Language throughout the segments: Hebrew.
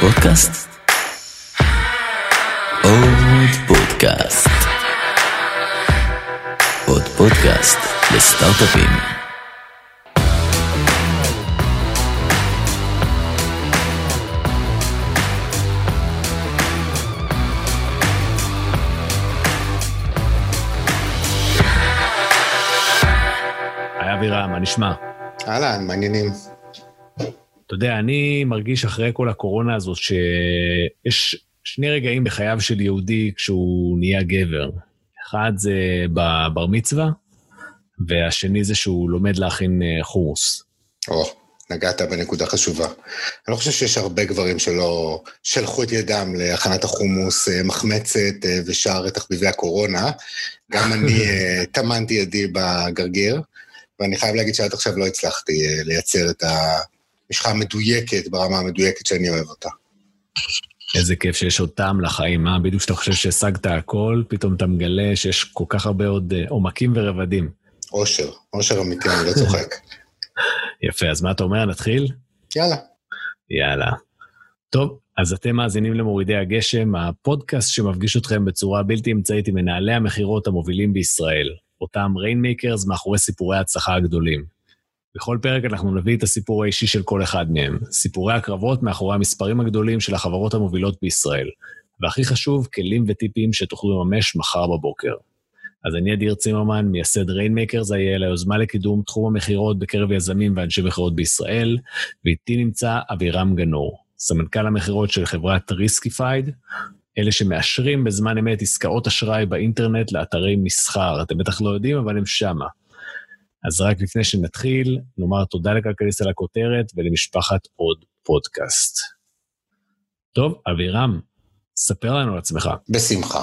פודקאסט? עוד פודקאסט. עוד פודקאסט לסטארט-אפים. היי אבירם, מה נשמע? אהלן, מעניינים. אתה יודע, אני מרגיש אחרי כל הקורונה הזאת שיש שני רגעים בחייו של יהודי כשהוא נהיה גבר. אחד זה בבר מצווה, והשני זה שהוא לומד להכין אה, חומוס. או, נגעת בנקודה חשובה. אני לא חושב שיש הרבה גברים שלא שלחו את ידם להכנת החומוס, אה, מחמצת אה, ושאר תחביבי הקורונה. גם אני טמנתי ידי בגרגיר, ואני חייב להגיד שעד עכשיו לא הצלחתי לייצר את המשחה המדויקת ברמה המדויקת שאני אוהב אותה. איזה כיף שיש עוד טעם לחיים, אה? בדיוק כשאתה חושב שהשגת הכל, פתאום אתה מגלה שיש כל כך הרבה עוד אה, עומקים ורבדים. אושר, אושר אמיתי, אני לא צוחק. יפה, אז מה אתה אומר? נתחיל? יאללה. יאללה. טוב, אז אתם מאזינים למורידי הגשם, הפודקאסט שמפגיש אתכם בצורה בלתי אמצעית עם מנהלי המכירות המובילים בישראל, אותם rainmakers מאחורי סיפורי ההצלחה הגדולים. בכל פרק אנחנו נביא את הסיפור האישי של כל אחד מהם, סיפורי הקרבות מאחורי המספרים הגדולים של החברות המובילות בישראל, והכי חשוב, כלים וטיפים שתוכלו לממש מחר בבוקר. אז אני אדיר צימרמן, מייסד Rainmakers IL, היוזמה לקידום תחום המכירות בקרב יזמים ואנשי מכירות בישראל, ואיתי נמצא אבירם גנור, סמנכ"ל המכירות של חברת Riskified, אלה שמאשרים בזמן אמת עסקאות אשראי באינטרנט לאתרי מסחר. אתם בטח לא יודעים, אבל הם שמה. אז רק לפני שנתחיל, נאמר תודה לכלכליסט על הכותרת ולמשפחת עוד פודקאסט. טוב, אבירם, ספר לנו על עצמך. בשמחה.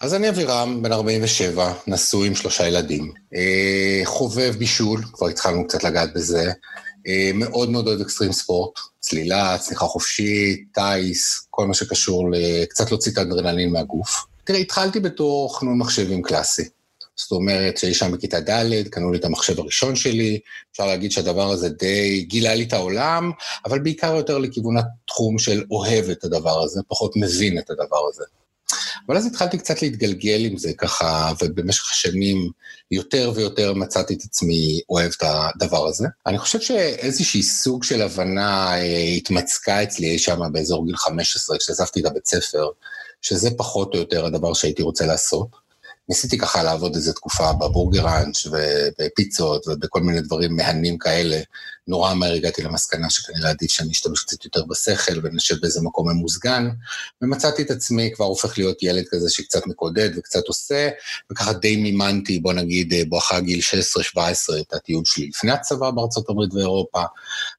אז אני אבירם, בן 47, נשוי עם שלושה ילדים. אה, חובב בישול, כבר התחלנו קצת לגעת בזה. אה, מאוד מאוד אוהב אקסטרים ספורט, צלילה, צניחה חופשית, טיס, כל מה שקשור לקצת להוציא את האדרנלין מהגוף. תראה, התחלתי בתור חנון מחשבים קלאסי. זאת אומרת, שהיא שם בכיתה ד', קנו לי את המחשב הראשון שלי, אפשר להגיד שהדבר הזה די גילה לי את העולם, אבל בעיקר יותר לכיוון התחום של אוהב את הדבר הזה, פחות מבין את הדבר הזה. אבל אז התחלתי קצת להתגלגל עם זה ככה, ובמשך השנים יותר ויותר מצאתי את עצמי אוהב את הדבר הזה. אני חושב שאיזושהי סוג של הבנה אה, התמצקה אצלי אי שם באזור גיל 15, כשעזבתי את הבית ספר, שזה פחות או יותר הדבר שהייתי רוצה לעשות. ניסיתי ככה לעבוד איזה תקופה בבורגראנץ' ובפיצות ובכל מיני דברים מהנים כאלה. נורא מהר הגעתי למסקנה שכנראה עדיף שאני אשתמש קצת יותר בשכל ונשב באיזה מקום ממוסגן, ומצאתי את עצמי כבר הופך להיות ילד כזה שקצת מקודד וקצת עושה, וככה די מימנתי, בוא נגיד, בואכה גיל 16-17 את הטיול שלי לפני הצבא בארצות הברית ואירופה,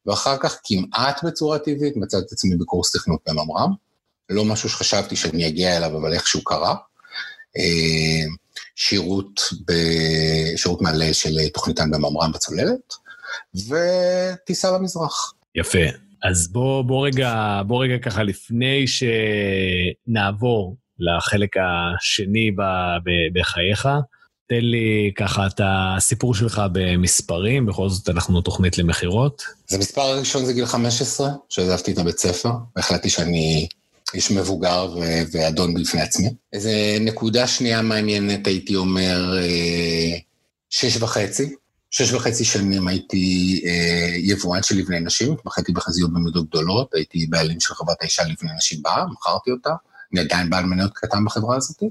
ואחר כך כמעט בצורה טבעית מצאתי את עצמי בקורס תכנות בממר"ם. לא משהו שחשבתי שאני אגיע אליו, אבל איכשהו קרה. שירות, שירות מלא של תוכניתן בממר"ם בצוללת, וטיסה למזרח. יפה. אז בוא, בוא רגע, בוא רגע ככה, לפני שנעבור לחלק השני ב, ב, בחייך, תן לי ככה את הסיפור שלך במספרים, בכל זאת אנחנו תוכנית למכירות. אז המספר הראשון זה גיל 15, שעזבתי את הבית ספר, והחלטתי שאני איש מבוגר ו- ואדון בפני עצמי. איזה נקודה שנייה מעניינת, הייתי אומר, אה, שש וחצי. שש וחצי שנים הייתי אה, יבואן של לבני נשים, התמחיתי בחזיות במידות גדולות, הייתי בעלים של חברת האישה לבני נשים בה, מכרתי אותה, אני עדיין בעל מניות קטן בחברה הזאת.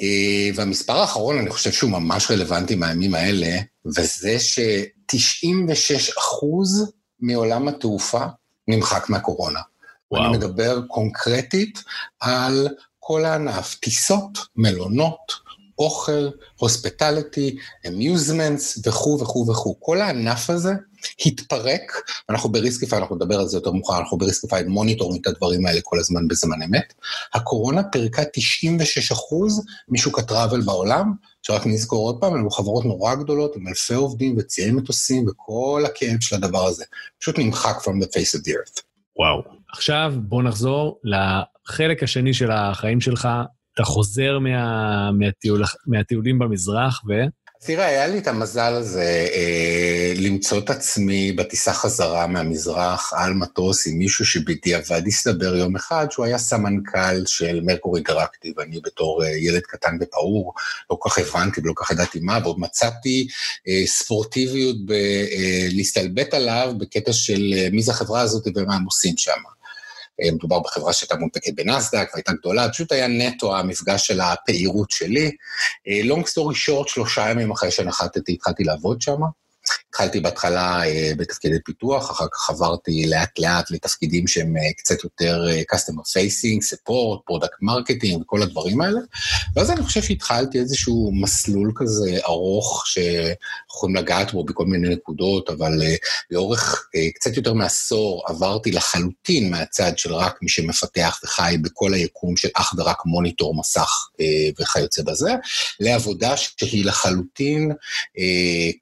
אה, והמספר האחרון, אני חושב שהוא ממש רלוונטי מהימים האלה, וזה ש-96 אחוז מעולם התעופה נמחק מהקורונה. וואו. אני מדבר קונקרטית על כל הענף, טיסות, מלונות, אוכל, hospitality, amusements וכו' וכו' וכו'. כל הענף הזה התפרק, אנחנו ב Riskified, אנחנו נדבר על זה יותר מאוחר, אנחנו ב Riskified מוניטורים את הדברים האלה כל הזמן בזמן אמת. הקורונה פירקה 96 אחוז משוק ה travel בעולם, שרק נזכור עוד פעם, אלו חברות נורא גדולות עם אלפי עובדים וציי מטוסים וכל הכאב של הדבר הזה. פשוט נמחק from the face of the earth. וואו. עכשיו בוא נחזור לחלק השני של החיים שלך. אתה חוזר מה, מהטיול, מהטיולים במזרח ו... תראה, היה לי את המזל הזה אה, למצוא את עצמי בטיסה חזרה מהמזרח על מטוס עם מישהו שבדיעבד הסתבר יום אחד שהוא היה סמנכ"ל של מרקור אינטראקטיב. אני בתור אה, ילד קטן ופעור, לא כל כך הבנתי ולא כל כך ידעתי מה, ועוד מצאתי אה, ספורטיביות בלהסתלבט אה, עליו בקטע של אה, מי זה החברה הזאת ומה הם עושים שם. אה, מדובר בחברה שהייתה מונפקת בנסדק והייתה גדולה, פשוט היה נטו המפגש של הפעילות שלי. לונג סטורי שורט, שלושה ימים אחרי שנחתתי, התחלתי לעבוד שם. התחלתי בהתחלה אה, בתפקידי פיתוח, אחר כך עברתי לאט-לאט לתפקידים שהם אה, קצת יותר אה, customer facing, support, product marketing וכל הדברים האלה. ואז אני חושב שהתחלתי איזשהו מסלול כזה ארוך, שיכולים לגעת בו בכל מיני נקודות, אבל לאורך קצת יותר מעשור עברתי לחלוטין מהצד של רק מי שמפתח וחי בכל היקום של אך ורק מוניטור מסך וכיוצא בזה, לעבודה שהיא לחלוטין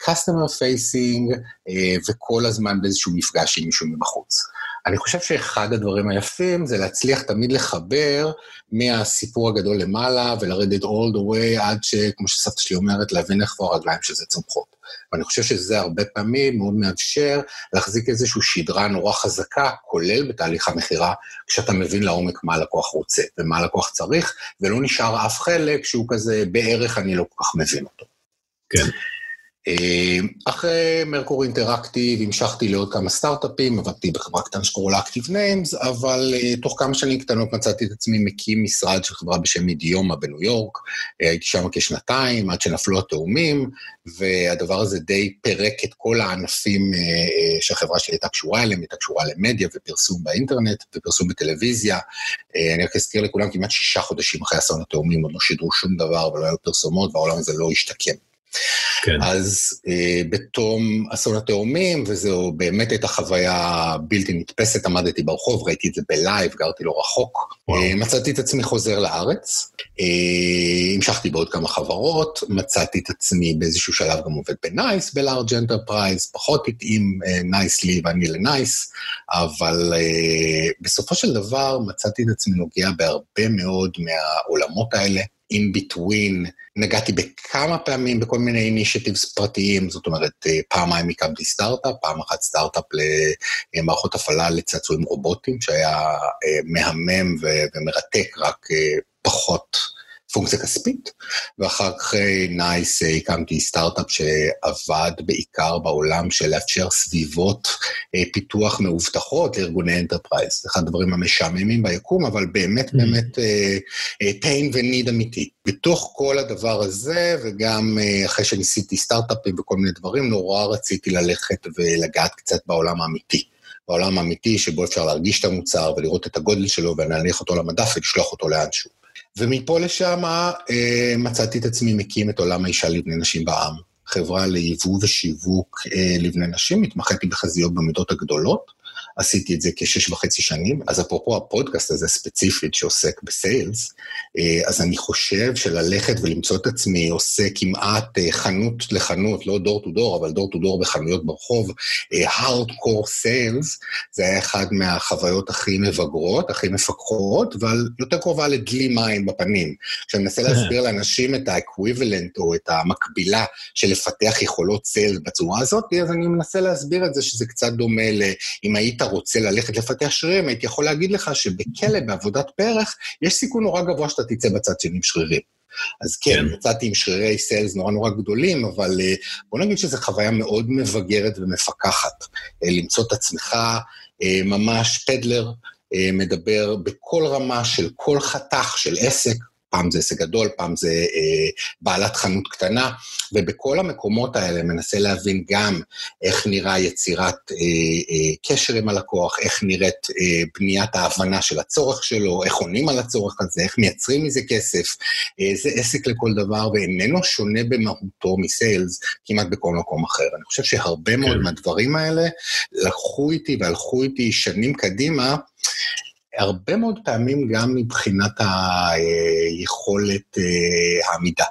customer facing. facing, אה, וכל הזמן באיזשהו מפגש עם מישהו מבחוץ. אני חושב שאחד הדברים היפים זה להצליח תמיד לחבר מהסיפור הגדול למעלה ולרדת all the way עד שכמו שסבתא שלי אומרת, להבין איך כבר הרגליים של זה צומחות. ואני חושב שזה הרבה פעמים מאוד מאפשר להחזיק איזושהי שדרה נורא חזקה, כולל בתהליך המכירה, כשאתה מבין לעומק מה הלקוח רוצה ומה הלקוח צריך, ולא נשאר אף חלק שהוא כזה, בערך אני לא כל כך מבין אותו. כן. אה, אחרי מרקור אינטראקטיב המשכתי לעוד כמה סטארט-אפים, עבדתי בחברה קטנה שקוראים לה Active Names, אבל uh, תוך כמה שנים קטנות מצאתי את עצמי מקים משרד של חברה בשם אידיומה בניו יורק. Uh, הייתי שם כשנתיים, עד שנפלו התאומים, והדבר הזה די פירק את כל הענפים שהחברה שלי הייתה קשורה אליהם, הייתה קשורה למדיה ופרסום באינטרנט ופרסום בטלוויזיה. אני רק אזכיר לכולם, כמעט שישה חודשים אחרי אסון התאומים עוד לא שידרו שום דבר ולא היו פרסומות, והעולם הזה לא השתקם. כן. אז אה, בתום אסון התאומים, וזו באמת הייתה חוויה בלתי נתפסת, עמדתי ברחוב, ראיתי את זה בלייב, גרתי לא רחוק. אה, מצאתי את עצמי חוזר לארץ, אה, המשכתי בעוד כמה חברות, מצאתי את עצמי באיזשהו שלב גם עובד ב-NICE, ב-large enterprise, פחות התאים NICE לי ואני ל-NICE, אבל אה, בסופו של דבר מצאתי את עצמי נוגע בהרבה מאוד מהעולמות האלה. in between, נגעתי בכמה פעמים בכל מיני initiatives פרטיים, זאת אומרת, אה, פעמיים הקמתי סטארט-אפ, פעם אחת סטארט-אפ למערכות הפעלה לצעצועים רובוטיים, שהיה אה, מהמם ומרתק, רק אה, פחות פונקציה כספית, ואחר כך ניס אה, הקמתי סטארט-אפ שעבד בעיקר בעולם של לאפשר סביבות אה, פיתוח מאובטחות לארגוני enterprise. אחד הדברים המשעממים ביקום, אבל באמת mm. באמת אה, pain ו-need אמיתי. בתוך כל הדבר הזה, וגם אחרי שניסיתי סטארט-אפים וכל מיני דברים, נורא רציתי ללכת ולגעת קצת בעולם האמיתי. בעולם האמיתי שבו אפשר להרגיש את המוצר ולראות את הגודל שלו ולהניח אותו למדף ולשלוח אותו לאנשהו. ומפה לשם אה, מצאתי את עצמי מקים את עולם האישה לבני נשים בעם. חברה ליבוא ושיווק אה, לבני נשים, התמחיתי בחזיות במידות הגדולות. עשיתי את זה כשש וחצי שנים. אז אפרופו הפודקאסט הזה ספציפית שעוסק בסיילס, אה, אז אני חושב שללכת ולמצוא את עצמי עושה כמעט אה, חנות לחנות, לא דור טו דור, אבל דור טו דור בחנויות ברחוב, הארדקור אה, sales, זה היה אחד מהחוויות הכי מבגרות, הכי מפקחות, אבל יותר קרובה לדלי מים בפנים. כשאני מנסה להסביר לאנשים את ה-equivalent או את המקבילה של לפתח יכולות sales בצורה הזאת, אז אני מנסה להסביר את זה שזה קצת דומה ל... אם היית רוצה ללכת לפתח שרירים, הייתי יכול להגיד לך שבכלא, בעבודת פרך, יש סיכון נורא גבוה שאתה תצא בצד שני עם שרירים. אז כן, כן, יצאתי עם שרירי sales נורא נורא גדולים, אבל אה, בוא נגיד שזו חוויה מאוד מבגרת ומפקחת. אה, למצוא את עצמך אה, ממש פדלר, מדבר בכל רמה של כל חתך של עסק, פעם זה עסק גדול, פעם זה אה, בעלת חנות קטנה, ובכל המקומות האלה מנסה להבין גם איך נראה יצירת אה, אה, קשר עם הלקוח, איך נראית אה, בניית ההבנה של הצורך שלו, איך עונים על הצורך הזה, איך מייצרים מזה כסף. אה, זה עסק לכל דבר ואיננו שונה במהותו מסיילס כמעט בכל מקום אחר. אני חושב שהרבה כן. מאוד מהדברים האלה לקחו איתי והלכו איתי שנים קדימה, הרבה מאוד פעמים גם מבחינת היכולת אה, העמידה.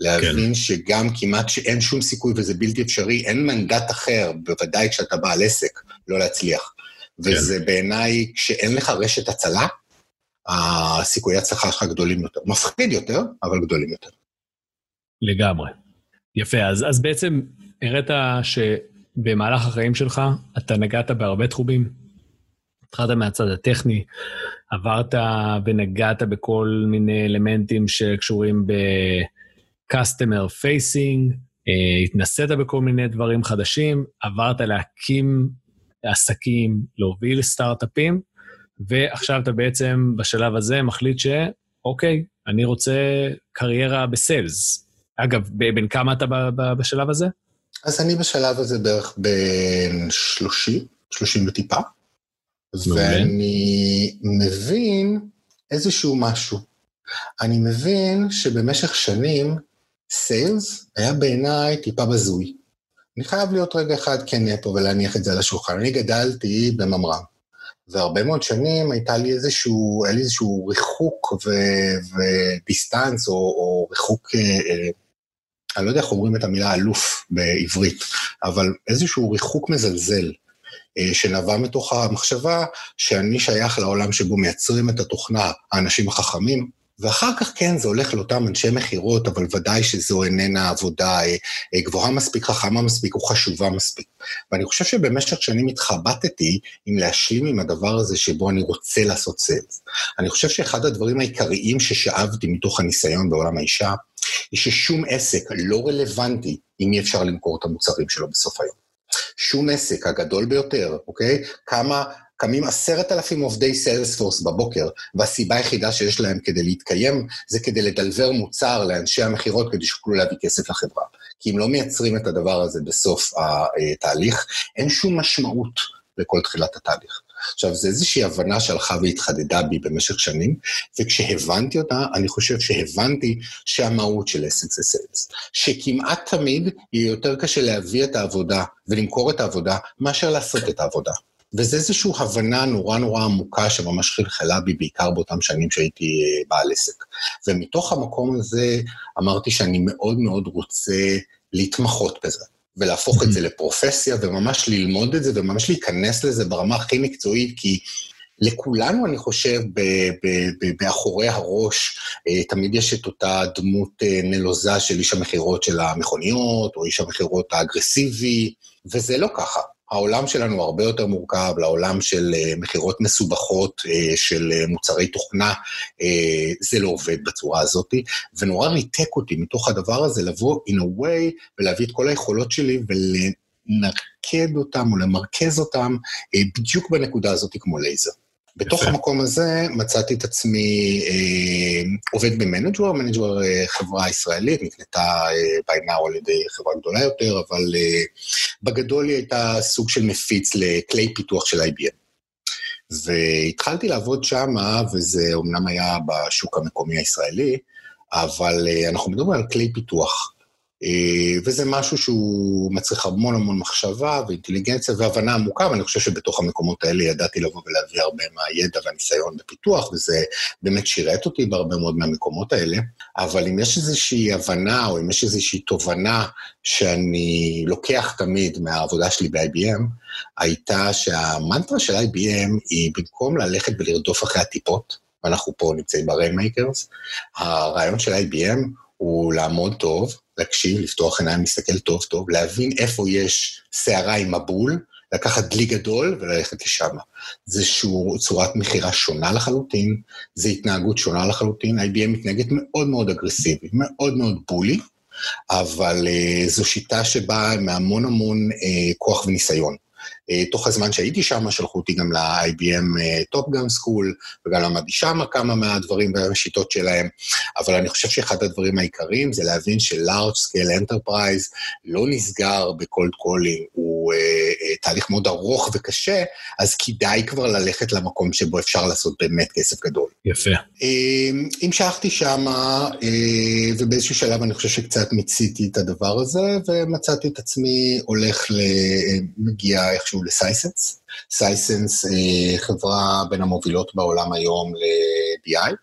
להבין כן. שגם כמעט שאין שום סיכוי וזה בלתי אפשרי, אין מנדט אחר, בוודאי כשאתה בעל עסק, לא להצליח. כן. וזה בעיניי, כשאין לך רשת הצלה, הסיכויי הצלחה שלך גדולים יותר. מפחיד יותר, אבל גדולים יותר. לגמרי. יפה, אז, אז בעצם הראת שבמהלך החיים שלך אתה נגעת בהרבה תחומים. התחלת מהצד הטכני, עברת ונגעת בכל מיני אלמנטים שקשורים ב-customer facing, אה, התנסית בכל מיני דברים חדשים, עברת להקים עסקים, להוביל סטארט-אפים, ועכשיו אתה בעצם בשלב הזה מחליט שאוקיי, אני רוצה קריירה בסיילס. אגב, בין כמה אתה בשלב הזה? אז אני בשלב הזה בערך בין 30, 30 וטיפה, ואני מבין איזשהו משהו. אני מבין שבמשך שנים סיילס היה בעיניי טיפה בזוי. אני חייב להיות רגע אחד כן פה ולהניח את זה על השולחן. אני גדלתי בממר"ם, והרבה מאוד שנים הייתה לי איזשהו, היה לי איזשהו ריחוק ו, ודיסטנס, או, או ריחוק, אה, אה, אני לא יודע איך אומרים את המילה אלוף בעברית, אבל איזשהו ריחוק מזלזל. אה, שנבע מתוך המחשבה שאני שייך לעולם שבו מייצרים את התוכנה האנשים החכמים, ואחר כך כן, זה הולך לאותם אנשי מכירות, אבל ודאי שזו איננה עבודה אה, אה, גבוהה מספיק, חכמה מספיק או חשובה מספיק. ואני חושב שבמשך שנים התחבטתי עם להשלים עם הדבר הזה שבו אני רוצה לעשות סיילס. אני חושב שאחד הדברים העיקריים ששאבתי מתוך הניסיון בעולם האישה, היא ששום עסק לא רלוונטי אם אי אפשר למכור את המוצרים שלו בסוף היום. שום עסק, הגדול ביותר, אוקיי? כמה קמים עשרת אלפים עובדי סיילספורס בבוקר, והסיבה היחידה שיש להם כדי להתקיים זה כדי לדלבר מוצר לאנשי המכירות כדי שיוכלו להביא כסף לחברה. כי אם לא מייצרים את הדבר הזה בסוף התהליך, אין שום משמעות לכל תחילת התהליך. עכשיו, זו איזושהי הבנה שהלכה והתחדדה בי במשך שנים, וכשהבנתי אותה, אני חושב שהבנתי שהמהות של עסק זה סיילס. שכמעט תמיד יהיה יותר קשה להביא את העבודה ולמכור את העבודה, מאשר לעשות את העבודה. וזו איזושהי הבנה נורא נורא עמוקה שממש חלחלה בי, בעיקר באותם שנים שהייתי אה, בעל עסק. ומתוך המקום הזה אמרתי שאני מאוד מאוד רוצה להתמחות בזה. ולהפוך את זה לפרופסיה, וממש ללמוד את זה, וממש להיכנס לזה ברמה הכי מקצועית, כי לכולנו, אני חושב, באחורי הראש, אה, תמיד יש את אותה דמות אה, נלוזה של איש המכירות של המכוניות, או איש המכירות האגרסיבי, וזה לא ככה. העולם שלנו הרבה יותר מורכב לעולם של uh, מכירות מסובכות, uh, של uh, מוצרי תוכנה, זה לא עובד בצורה הזאת, ונורא ריתק אותי מתוך הדבר הזה לבוא in a way ולהביא את כל היכולות שלי ולנרקד אותם או למרכז אותם בדיוק בנקודה הזאת כמו לייזר. בתוך המקום הזה מצאתי את עצמי אה, עובד במנג'ואר, מנג'ואר אה, חברה ישראלית, נקנתה אה, now על ידי חברה גדולה יותר, אבל אה, בגדול היא הייתה סוג של מפיץ לכלי פיתוח של IBM. והתחלתי לעבוד שם, וזה אומנם היה בשוק המקומי הישראלי, אבל אה, אנחנו מדברים על כלי פיתוח. אה, וזה משהו שהוא מצריך המון המון מחשבה ואינטליגנציה והבנה עמוקה, ואני חושב שבתוך המקומות האלה ידעתי לבוא ולהביא הרבה מהידע והניסיון בפיתוח, וזה באמת שירת אותי בהרבה מאוד מהמקומות האלה. אבל אם יש איזושהי הבנה, או אם יש איזושהי תובנה שאני לוקח תמיד מהעבודה שלי ב-IBM, הייתה שהמנטרה של IBM היא במקום ללכת ולרדוף אחרי הטיפות, ואנחנו פה נמצאים ב-Rainmakers, הרעיון של IBM הוא לעמוד טוב, להקשיב, לפתוח עיניים, להסתכל טוב טוב, להבין איפה יש סערה עם מבול, לקחת דלי גדול וללכת לשם. זה שהוא צורת מכירה שונה לחלוטין, זו התנהגות שונה לחלוטין, IBM מתנהגת מאוד מאוד אגרסיבית, מאוד מאוד בולי, אבל uh, זו שיטה שבאה מהמון המון uh, כוח וניסיון. אה, תוך הזמן שהייתי שם, שלחו אותי גם ל-IBM Top Gun school, וגם למדתי שם כמה מהדברים והשיטות שלהם, אבל אני חושב שאחד הדברים העיקריים זה להבין ש-large scale enterprise לא נסגר ב-cold calling, הוא uh, uh, תהליך מאוד ארוך וקשה, אז כדאי כבר ללכת למקום שבו אפשר לעשות באמת כסף גדול. יפה. Uh, המשכתי שם, uh, ובאיזשהו שלב אני חושב שקצת מיציתי את הדבר הזה, ומצאתי את עצמי הולך, ל... מגיע איכשהו ל-Sisense. Sisense, חברה בין המובילות בעולם היום ל-BI.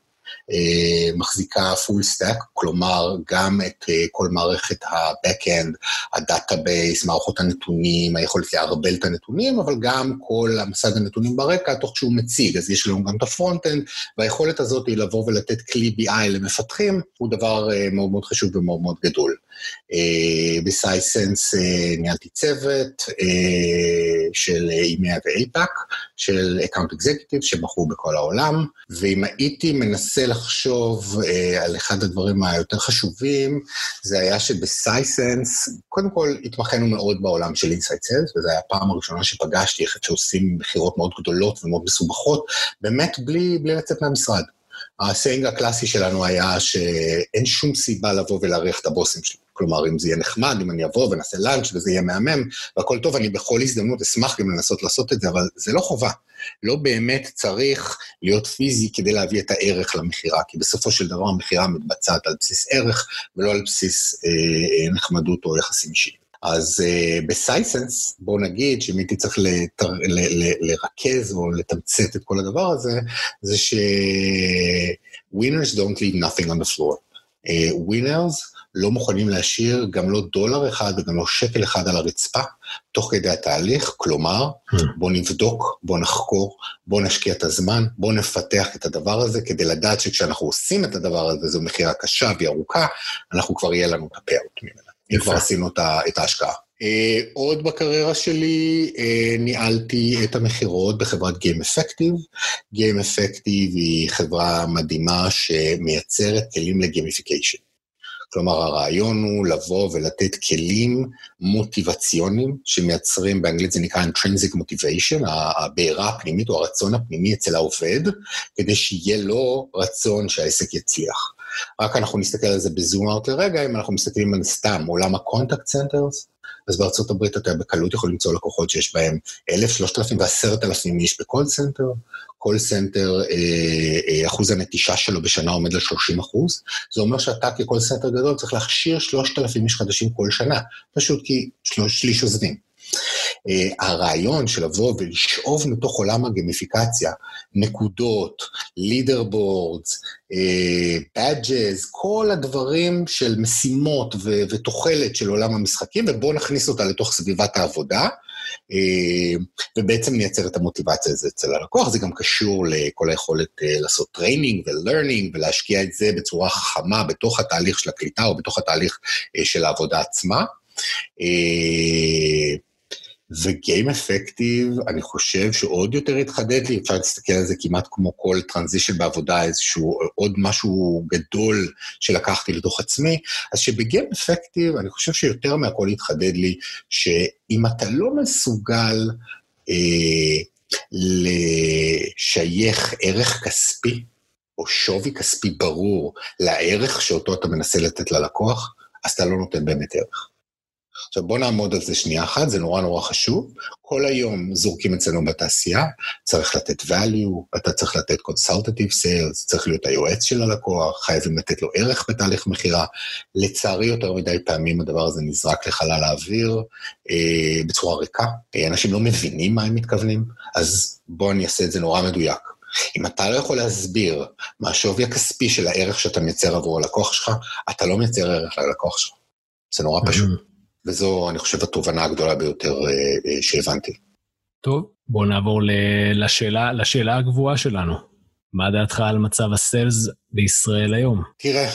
אה, מחזיקה full stack, כלומר גם את אה, כל מערכת ה-Backend, ה-Database, מערכות הנתונים, היכולת לערבל את הנתונים, אבל גם כל המסד הנתונים ברקע, תוך שהוא מציג. אז יש לנו גם את ה-front-end, והיכולת הזאת היא לבוא ולתת כלי BI למפתחים, הוא דבר אה, מאוד מאוד חשוב ומאוד מאוד גדול. ב-Sisense ניהלתי צוות של EMEA ו-APAC, של account executive, שמכרו בכל העולם, ואם הייתי מנסה לחשוב אה, על אחד הדברים היותר חשובים, זה היה שב-Sisense, קודם כל התמחינו מאוד בעולם של inside sales, וזו הייתה הפעם הראשונה שפגשתי איך שעושים מכירות מאוד גדולות ומאוד מסובכות, באמת בלי, בלי לצאת מהמשרד. ה-saying הקלאסי שלנו היה שאין שום סיבה לבוא ולהריח את הבושם שלי. כלומר, אם זה יהיה נחמד, אם אני אבוא ונעשה lunch וזה יהיה מהמם, והכל טוב, אני בכל הזדמנות אשמח גם לנסות לעשות את זה, אבל זה לא חובה. לא באמת צריך להיות פיזי כדי להביא את הערך למכירה, כי בסופו של דבר המכירה מתבצעת על בסיס ערך, ולא על בסיס אה, אה נחמדות או יחסים אישיים. אז uh, ב-Sisense, בואו נגיד שאם הייתי צריך לתר, ל, ל, לרכז או לתמצת את כל הדבר הזה, זה ש- winners don't leave nothing on the floor. Uh, winners לא מוכנים להשאיר גם לא דולר אחד וגם לא שקל אחד על הרצפה, תוך כדי התהליך, כלומר, hmm. בואו נבדוק, בואו נחקור, בואו נשקיע את הזמן, בואו נפתח את הדבר הזה, כדי לדעת שכשאנחנו עושים את הדבר הזה, זו מכירה קשה וארוכה, אנחנו כבר יהיה לנו את הפייאוט ממנה. אם כבר עשינו את ההשקעה. Uh, עוד בקריירה שלי uh, ניהלתי את המכירות בחברת Game Effective. Game Effective היא חברה מדהימה שמייצרת כלים ל-gamification. כלומר, הרעיון הוא לבוא ולתת כלים מוטיבציוניים שמייצרים, באנגלית זה נקרא intrinsic motivation, הבעירה הפנימית או הרצון הפנימי אצל העובד, כדי שיהיה לו רצון שהעסק יצליח. רק אנחנו נסתכל על זה ב-zoom out לרגע, אם אנחנו מסתכלים על סתם עולם ה-contact centers, אז בארצות הברית אתה בקלות יכול למצוא לקוחות שיש בהם 1,000, 3,000 ו-10,000 איש בקול סנטר. קול סנטר, אה, אה, אחוז הנטישה שלו בשנה עומד על 30 אחוז. זה אומר שאתה כקול סנטר גדול צריך להכשיר 3,000 איש חדשים כל שנה, פשוט כי שליש עוזבים. Uh, הרעיון של לבוא ולשאוב מתוך עולם הגמיפיקציה נקודות, leader boards, badges, כל הדברים של משימות ו- ותוחלת של עולם המשחקים, ובואו נכניס אותה לתוך סביבת העבודה, uh, ובעצם נייצר את המוטיבציה הזו אצל הלקוח. זה גם קשור לכל היכולת uh, לעשות training ו-learning ולהשקיע את זה בצורה חכמה בתוך התהליך של הקליטה או בתוך התהליך uh, של העבודה עצמה. ו-Game Effective, אני חושב שעוד יותר התחדד לי, אפשר להסתכל על זה כמעט כמו כל transition בעבודה, איזשהו עוד משהו גדול שלקחתי לתוך עצמי, אז שב-Game Effective, אני חושב שיותר מהכל התחדד לי, שאם אתה לא מסוגל אה, לשייך ערך כספי, או שווי כספי ברור לערך שאותו אתה מנסה לתת ללקוח, אז אתה לא נותן באמת ערך. עכשיו בואו נעמוד על זה שנייה אחת, זה נורא נורא חשוב. כל היום זורקים אצלנו בתעשייה, צריך לתת value, אתה צריך לתת consultative sales, צריך להיות היועץ של הלקוח, חייבים לתת לו ערך בתהליך מכירה. לצערי יותר מדי פעמים הדבר הזה נזרק לחלל האוויר אה, בצורה ריקה. אה, אנשים לא מבינים מה הם מתכוונים, אז בואו אני אעשה את זה נורא מדויק. אם אתה לא יכול להסביר מה השווי הכספי של הערך שאתה מייצר עבור הלקוח שלך, אתה לא מייצר ערך ללקוח שלך. זה נורא פשוט. וזו, אני חושב, התובנה הגדולה ביותר אה, אה, שהבנתי. טוב, בואו נעבור לשאלה, לשאלה הגבוהה שלנו. מה דעתך על מצב הסיילס בישראל היום? תראה,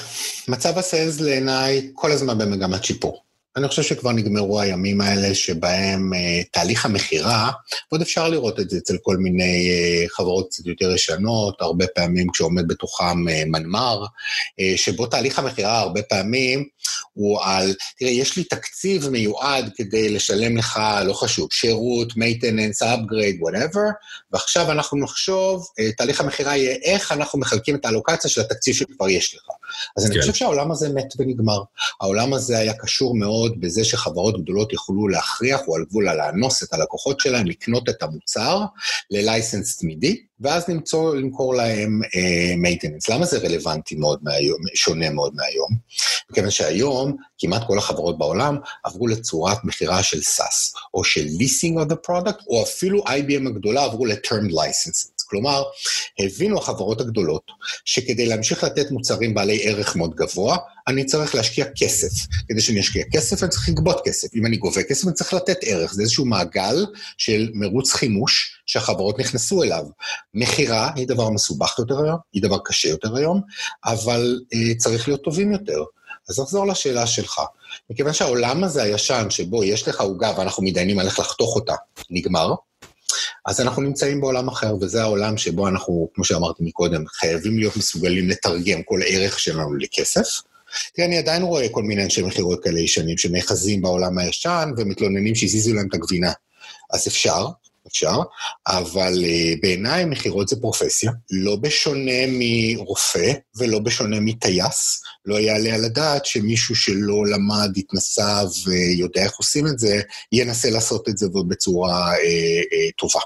מצב הסיילס לעיניי כל הזמן במגמת שיפור. אני חושב שכבר נגמרו הימים האלה שבהם uh, תהליך המכירה, ועוד אפשר לראות את זה אצל כל מיני uh, חברות קצת יותר ישנות, הרבה פעמים כשעומד בתוכם uh, מנמ"ר, uh, שבו תהליך המכירה הרבה פעמים הוא על, תראה, יש לי תקציב מיועד כדי לשלם לך, לא חשוב, שירות, maintenance, upgrade, whatever, ועכשיו אנחנו נחשוב, uh, תהליך המכירה יהיה איך אנחנו מחלקים את האלוקציה של התקציב שכבר יש לך. אז כן. אני חושב שהעולם הזה מת ונגמר. העולם הזה היה קשור מאוד בזה שחברות גדולות יכולו להכריח, או על גבול לאנוס את הלקוחות שלהם, לקנות את המוצר ללייסנס תמידי, ואז למצוא, למכור להם. Uh, למה זה רלוונטי מאוד מהיום, שונה מאוד מהיום? מכיוון שהיום כמעט כל החברות בעולם עברו לצורת מכירה של SaaS, או של leasing of the product, או אפילו IBM הגדולה עברו ל-termed licenses. כלומר, הבינו החברות הגדולות שכדי להמשיך לתת מוצרים בעלי ערך מאוד גבוה, אני צריך להשקיע כסף. כדי שאני אשקיע כסף, אני צריך לגבות כסף. אם אני גובה כסף, אני צריך לתת ערך. זה איזשהו מעגל של מרוץ חימוש שהחברות נכנסו אליו. מכירה היא דבר מסובך יותר היום, היא דבר קשה יותר היום, אבל אה, צריך להיות טובים יותר. אז נחזור לשאלה שלך. מכיוון שהעולם הזה הישן, שבו יש לך עוגה ואנחנו מתדיינים על איך לחתוך אותה, נגמר, אז אנחנו נמצאים בעולם אחר, וזה העולם שבו אנחנו, כמו שאמרתי מקודם, חייבים להיות מסוגלים לתרגם כל ערך שלנו לכסף. תראה, אני עדיין רואה כל מיני אנשי מכירות כאלה ישנים שנאחזים בעולם הישן ומתלוננים שהזיזו להם את הגבינה. אז אפשר, אפשר, אבל uh, בעיניי מכירות זה פרופסיה, לא בשונה מרופא ולא בשונה מטייס. לא יעלה על הדעת שמישהו שלא למד, התנסה ויודע איך עושים את זה, ינסה לעשות את זה ועוד בצורה uh, uh, טובה.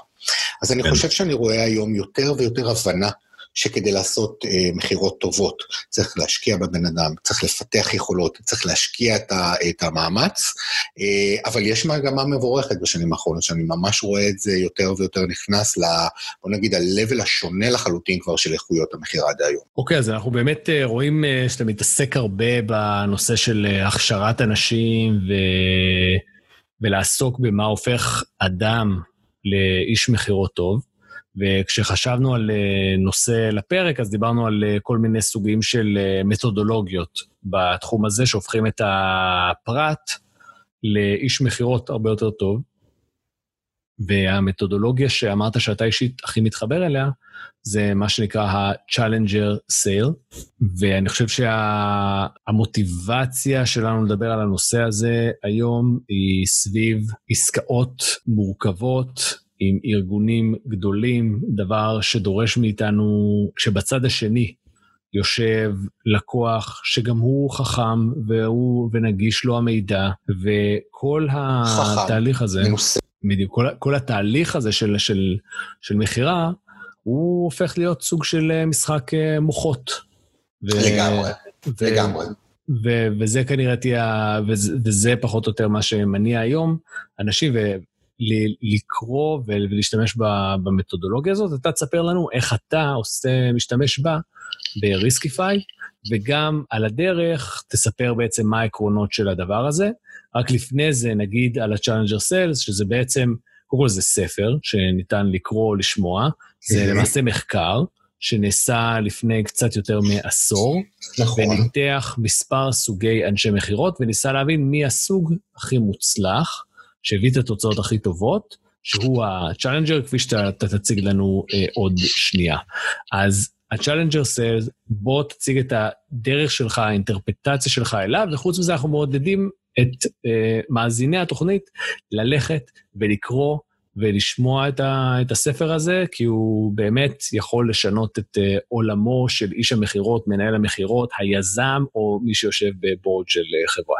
אז אני כן. חושב שאני רואה היום יותר ויותר הבנה שכדי לעשות אה, מכירות טובות צריך להשקיע בבן אדם, צריך לפתח יכולות, צריך להשקיע את, ה, את המאמץ, אה, אבל יש מגמה מבורכת בשנים האחרונות, שאני ממש רואה את זה יותר ויותר נכנס ל... בוא נגיד, ה-level השונה לחלוטין כבר של איכויות המכירה עד היום. אוקיי, okay, אז אנחנו באמת אה, רואים אה, שאתה מתעסק הרבה בנושא של אה, הכשרת אנשים ו... ולעסוק במה הופך אדם לאיש מכירות טוב. וכשחשבנו על אה, נושא לפרק, אז דיברנו על אה, כל מיני סוגים של אה, מתודולוגיות בתחום הזה, שהופכים את הפרט לאיש מכירות הרבה יותר טוב. והמתודולוגיה שאמרת שאתה אישית הכי מתחבר אליה, זה מה שנקרא ה-Challenger Sale, ואני חושב שהמוטיבציה שה- שלנו לדבר על הנושא הזה היום היא סביב עסקאות מורכבות, עם ארגונים גדולים, דבר שדורש מאיתנו, כשבצד השני יושב לקוח שגם הוא חכם והוא, ונגיש לו המידע, וכל חכם, התהליך הזה, מנוסה. בדיוק, כל, כל התהליך הזה של, של, של מכירה, הוא הופך להיות סוג של אה, משחק אה, מוחות. ו, לגמרי, ו, לגמרי. ו, וזה כנראה תהיה, וזה, וזה פחות או יותר מה שמניע היום אנשים, לקרוא ולהשתמש במתודולוגיה הזאת, אתה תספר לנו איך אתה עושה, משתמש בה בריסקיפיי, וגם על הדרך תספר בעצם מה העקרונות של הדבר הזה. רק לפני זה נגיד על ה-Challenger Sales, שזה בעצם, קודם כל זה ספר שניתן לקרוא או לשמוע, זה למעשה מחקר. שנעשה לפני קצת יותר מעשור, נכון. וניתח מספר סוגי אנשי מכירות, וניסה להבין מי הסוג הכי מוצלח, שהביא את התוצאות הכי טובות, שהוא ה-Challenger, כפי שאתה תציג לנו אה, עוד שנייה. אז ה-Challenger says, בוא תציג את הדרך שלך, האינטרפטציה שלך אליו, וחוץ מזה אנחנו מעודדים את אה, מאזיני התוכנית ללכת ולקרוא ולשמוע את, ה, את הספר הזה, כי הוא באמת יכול לשנות את uh, עולמו של איש המכירות, מנהל המכירות, היזם או מי שיושב בבורד של uh, חברה.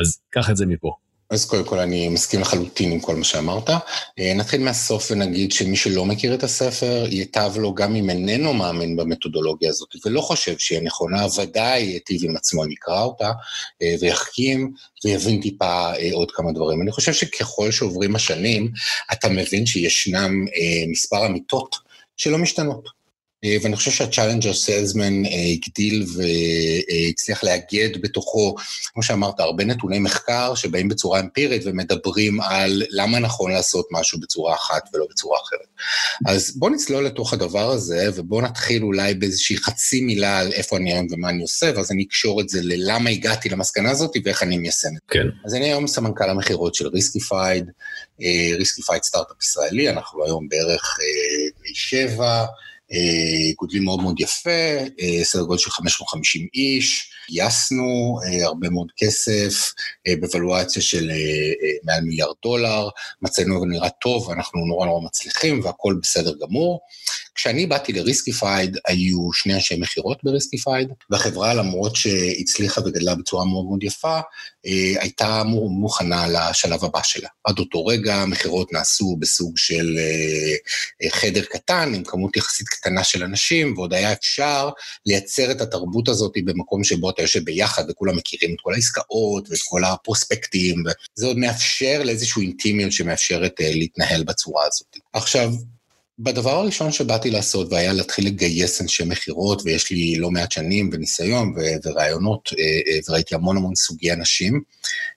אז קח את זה מפה. אז קודם כל אני מסכים לחלוטין עם כל מה שאמרת. אה, נתחיל מהסוף ונגיד שמי שלא מכיר את הספר, ייטב לו גם אם איננו מאמין במתודולוגיה הזאת ולא חושב שהיא נכונה, ודאי ייטיב עם עצמו, אני אקרא אותה אה, ויחכים ויבין טיפה אה, עוד כמה דברים. אני חושב שככל שעוברים השנים, אתה מבין שישנם מספר אמיתות שלא משתנות. אה, ואני חושב שה-Challenger salesman אה, הגדיל והצליח לאגד בתוכו, כמו שאמרת, הרבה נתוני מחקר שבאים בצורה אמפירית ומדברים על למה נכון לעשות משהו בצורה אחת ולא בצורה אחרת. אז בואו נצלול לתוך הדבר הזה, ובואו נתחיל אולי באיזושהי חצי מילה על איפה אני היום ומה אני עושה, ואז אני אקשור את זה ללמה הגעתי למסקנה הזאת ואיך אני מיישם את זה. כן. אז אני היום סמנכ"ל המכירות של Riskified, Riskified סטארט-אפ ישראלי, אנחנו היום בערך בני שבע, אה, גודלים מאוד מאוד יפה, אה, סדר גודל של 550 איש, גייסנו אה, הרבה מאוד כסף בוולואציה של מעל מיליארד דולר, מצבנו נראה טוב, אנחנו נורא נורא מצליחים והכול בסדר גמור. כשאני באתי ל Riskified, היו שני אנשי מכירות ב Riskified, והחברה, למרות שהצליחה וגדלה בצורה מאוד מאוד יפה, הייתה מוכנה לשלב הבא שלה. עד אותו רגע המכירות נעשו בסוג של חדר קטן, עם כמות יחסית קטנה של אנשים, ועוד היה אפשר לייצר את התרבות הזאת במקום שבו אתה יושב ביחד וכולם מכירים את כל העסקאות ואת כל הפרוספקטים, וזה עוד מאפשר לאיזושהי אינטימיות שמאפשרת uh, להתנהל בצורה הזאת. עכשיו, בדבר הראשון שבאתי לעשות, והיה להתחיל לגייס אנשי מכירות, ויש לי לא מעט שנים וניסיון ו- ורעיונות, אה, אה, וראיתי המון המון סוגי אנשים,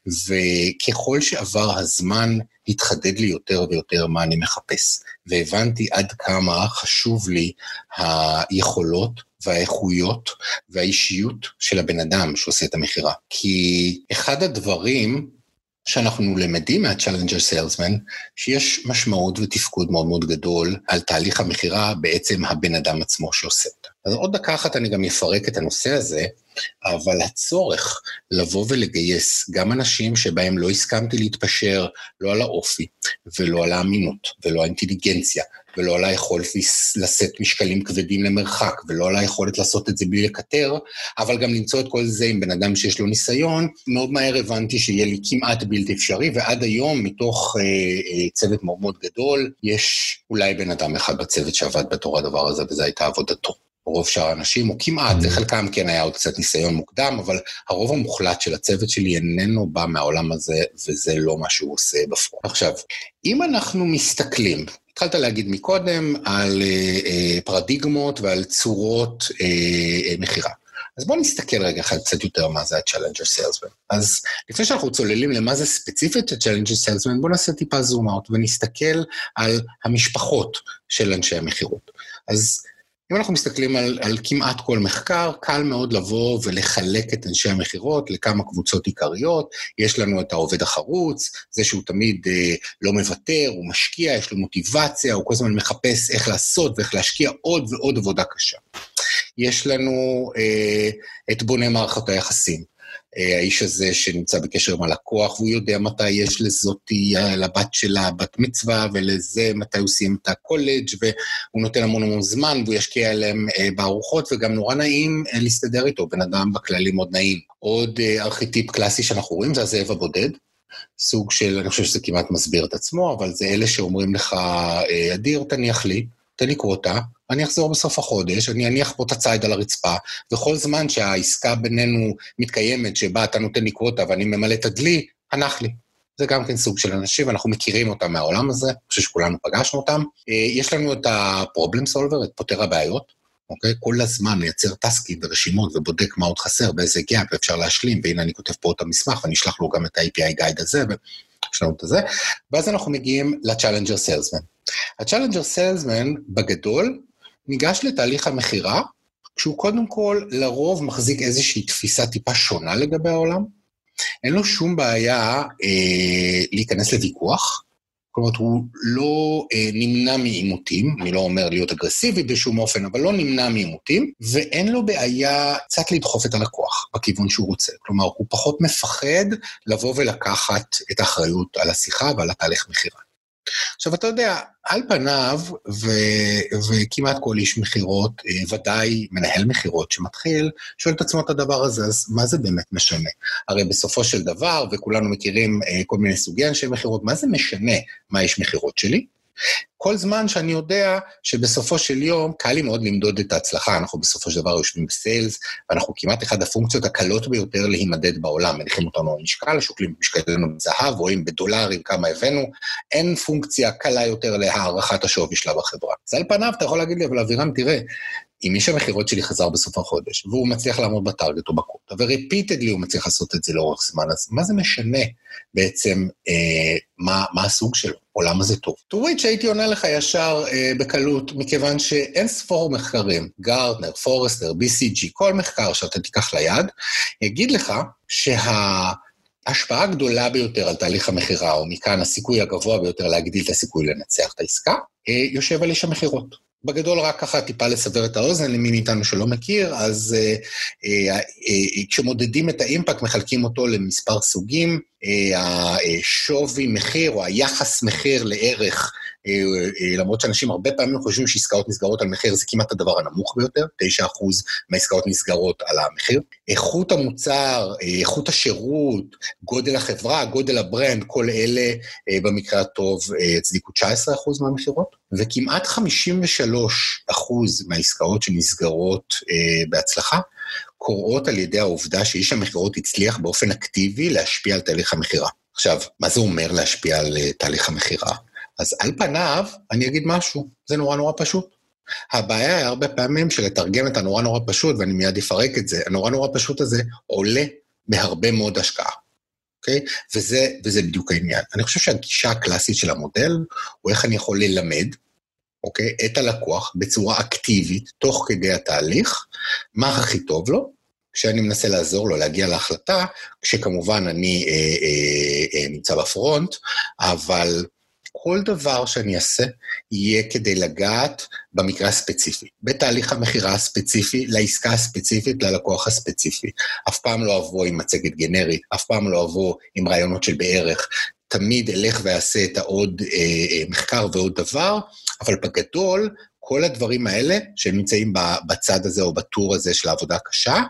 וככל שעבר הזמן, התחדד לי יותר ויותר מה אני מחפש. והבנתי עד כמה חשוב לי היכולות והאיכויות והאישיות של הבן אדם שעושה את המכירה. כי אחד הדברים שאנחנו למדים מה-Challenger Salesman, שיש משמעות ותפקוד מאוד מאוד גדול על תהליך המכירה, בעצם הבן אדם עצמו שעושה אותה. אז עוד דקה אחת אני גם אפרק את הנושא הזה, אבל הצורך לבוא ולגייס גם אנשים שבהם לא הסכמתי להתפשר, לא על האופי, ולא על האמינות, ולא האינטליגנציה, ולא על היכולת לשאת משקלים כבדים למרחק, ולא על היכולת לעשות את זה בלי לקטר, אבל גם למצוא את כל זה עם בן אדם שיש לו ניסיון, מאוד מהר הבנתי שיהיה לי כמעט בלתי אפשרי, ועד היום, מתוך אה, אה, צוות מאוד מאוד גדול, יש אולי בן אדם אחד בצוות שעבד בתור הדבר הזה, וזו הייתה עבודתו. רוב שאר האנשים, או כמעט, mm-hmm. לחלקם כן היה עוד קצת ניסיון מוקדם, אבל הרוב המוחלט של הצוות שלי איננו בא מהעולם הזה, וזה לא מה שהוא עושה בפרונט. עכשיו, אם אנחנו מסתכלים, התחלת להגיד מקודם על אה, אה, פרדיגמות ועל צורות אה, מכירה. אז בואו נסתכל רגע אחד קצת יותר מה זה ה-Challenger Salesman. אז לפני שאנחנו צוללים למה זה ספציפית ה-Challenger Salesman, בואו נעשה טיפה זום אאוט ונסתכל על המשפחות של אנשי המכירות. אז אם אנחנו מסתכלים על, על כמעט כל מחקר, קל מאוד לבוא ולחלק את אנשי המכירות לכמה קבוצות עיקריות. יש לנו את העובד החרוץ, זה שהוא תמיד אה, לא מוותר, הוא משקיע, יש לו מוטיבציה, הוא כל הזמן מחפש איך לעשות ואיך להשקיע עוד ועוד עבודה קשה. יש לנו אה, את בוני מערכות היחסים. אה, האיש הזה שנמצא בקשר עם הלקוח, והוא יודע מתי יש לזאתי, אה, לבת שלה בת מצווה, ולזה מתי הוא סיים את הקולג', והוא נותן המון המון זמן, והוא ישקיע עליהם אה, בארוחות, וגם נורא נעים להסתדר איתו, בן אדם בכללי מאוד נעים. עוד ארכיטיפ קלאסי שאנחנו רואים זה הזאב הבודד. סוג של, אני חושב שזה כמעט מסביר את עצמו, אבל זה אלה שאומרים לך, אדיר, תניח לי, תן לי quota, אני אחזור בסוף החודש, אני אניח פה את הציד על הרצפה, וכל זמן שהעסקה בינינו מתקיימת, שבה אתה נותן לי quota ואני ממלא את הדלי, הנח לי. זה גם כן סוג של אנשים, אנחנו מכירים אותם מהעולם הזה, אני חושב שכולנו פגשנו אותם. אה, יש לנו את ה-problem solver, את פותר הבעיות, אוקיי? כל הזמן מייצר טסקים ורשימות ובודק מה עוד חסר, באיזה gap אפשר להשלים, והנה אני כותב פה את המסמך ואני אשלח לו גם את ה-API guide הזה, ויש לנו את זה. ואז אנחנו מגיעים ל-Challenger Salesman. ה-Challenger Salesman, בגדול, ניגש לתהליך המכירה, כשהוא קודם כל לרוב מחזיק איזושהי תפיסה טיפה שונה לגבי העולם. אין לו שום בעיה אה, להיכנס לוויכוח, כלומר, הוא לא אה, נמנע מעימותים, אני לא אומר להיות אגרסיבי בשום אופן, אבל לא נמנע מעימותים, ואין לו בעיה קצת לדחוף את הלקוח בכיוון שהוא רוצה. כלומר, הוא פחות מפחד לבוא ולקחת את האחריות על השיחה ועל התהליך מכירה. עכשיו, אתה יודע, על פניו, ו, וכמעט כל איש מכירות, אה, ודאי מנהל מכירות שמתחיל, שואל את עצמו את הדבר הזה, אז מה זה באמת משנה? הרי בסופו של דבר, וכולנו מכירים אה, כל מיני סוגי אנשי מכירות, מה זה משנה מה איש מכירות שלי? כל זמן שאני יודע שבסופו של יום, קל לי מאוד למדוד את ההצלחה, אנחנו בסופו של דבר יושבים בסיילס, ואנחנו כמעט אחת הפונקציות הקלות ביותר להימדד בעולם, מניחים אותנו על משקל, שוקלים משקלנו בזהב, רואים בדולרים כמה הבאנו, אין פונקציה קלה יותר להערכת השווי שלה בחברה. אז על פניו אתה יכול להגיד לי, אבל אבירם, תראה, אם איש המכירות שלי חזר בסוף החודש, והוא מצליח לעמוד בטארגט או בקוטה, ורפיטדלי הוא מצליח לעשות את זה לאורך זמן, אז מה זה משנה בעצם אה, מה, מה הסוג שלו, או למה זה טוב? טורית שהייתי עונה לך ישר אה, בקלות, מכיוון שאין ספור מחקרים, גארטנר, פורסטר, BCG, כל מחקר שאתה תיקח ליד, יגיד לך שה... ההשפעה הגדולה ביותר על תהליך המכירה, או מכאן הסיכוי הגבוה ביותר להגדיל את הסיכוי לנצח את העסקה, אה, יושב על איש המכירות. בגדול, רק ככה טיפה לסבר את האוזן למי מאיתנו שלא מכיר, אז אה, אה, אה, כשמודדים את האימפקט, מחלקים אותו למספר סוגים. אה, השווי מחיר או היחס מחיר לערך אה, אה, למרות שאנשים הרבה פעמים חושבים שעסקאות נסגרות על מחיר, זה כמעט הדבר הנמוך ביותר, 9% מהעסקאות נסגרות על המחיר. איכות המוצר, איכות השירות, גודל החברה, גודל ה brand, כל אלה במקרה הטוב הצדיקו 19% מהמכירות, וכמעט 53% מהעסקאות שנסגרות בהצלחה, קורות על ידי העובדה שאיש המכירות הצליח באופן אקטיבי להשפיע על תהליך המכירה. עכשיו, מה זה אומר להשפיע על תהליך המכירה? אז על פניו, אני אגיד משהו, זה נורא נורא פשוט. הבעיה היא הרבה פעמים שלתרגם את הנורא נורא פשוט, ואני מיד אפרק את זה, הנורא נורא פשוט הזה עולה בהרבה מאוד השקעה, אוקיי? וזה, וזה בדיוק העניין. אני חושב שהגישה הקלאסית של המודל, הוא איך אני יכול ללמד, אוקיי? את הלקוח בצורה אקטיבית, תוך כדי התהליך, מה הכי טוב לו, כשאני מנסה לעזור לו להגיע להחלטה, כשכמובן אני אה, אה, אה, נמצא בפרונט, אבל כל דבר שאני אעשה יהיה כדי לגעת במקרה הספציפי, בתהליך המכירה הספציפי, לעסקה הספציפית, ללקוח הספציפי. אף פעם לא אבוא עם מצגת גנרית, אף פעם לא אבוא עם רעיונות של בערך. תמיד אלך ואעשה את העוד אה, אה, מחקר ועוד דבר, אבל בגדול, כל הדברים האלה שנמצאים בצד הזה או בטור הזה של העבודה הקשה,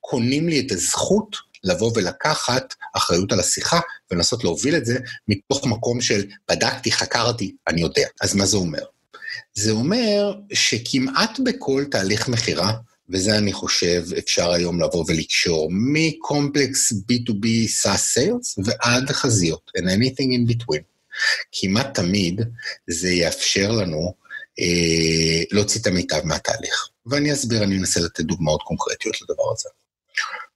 קונים לי את הזכות לבוא ולקחת אחריות על השיחה ולנסות להוביל את זה מתוך מקום של בדקתי, חקרתי, אני יודע. אז מה זה אומר? זה אומר שכמעט בכל תהליך מכירה, וזה אני חושב אפשר היום לבוא ולקשור מקומפלקס B2B SaaS Sales ועד חזיות, and anything in between. כמעט תמיד זה יאפשר לנו אה, להוציא את המיטב מהתהליך. ואני אסביר, אני אנסה לתת דוגמאות קונקרטיות לדבר הזה.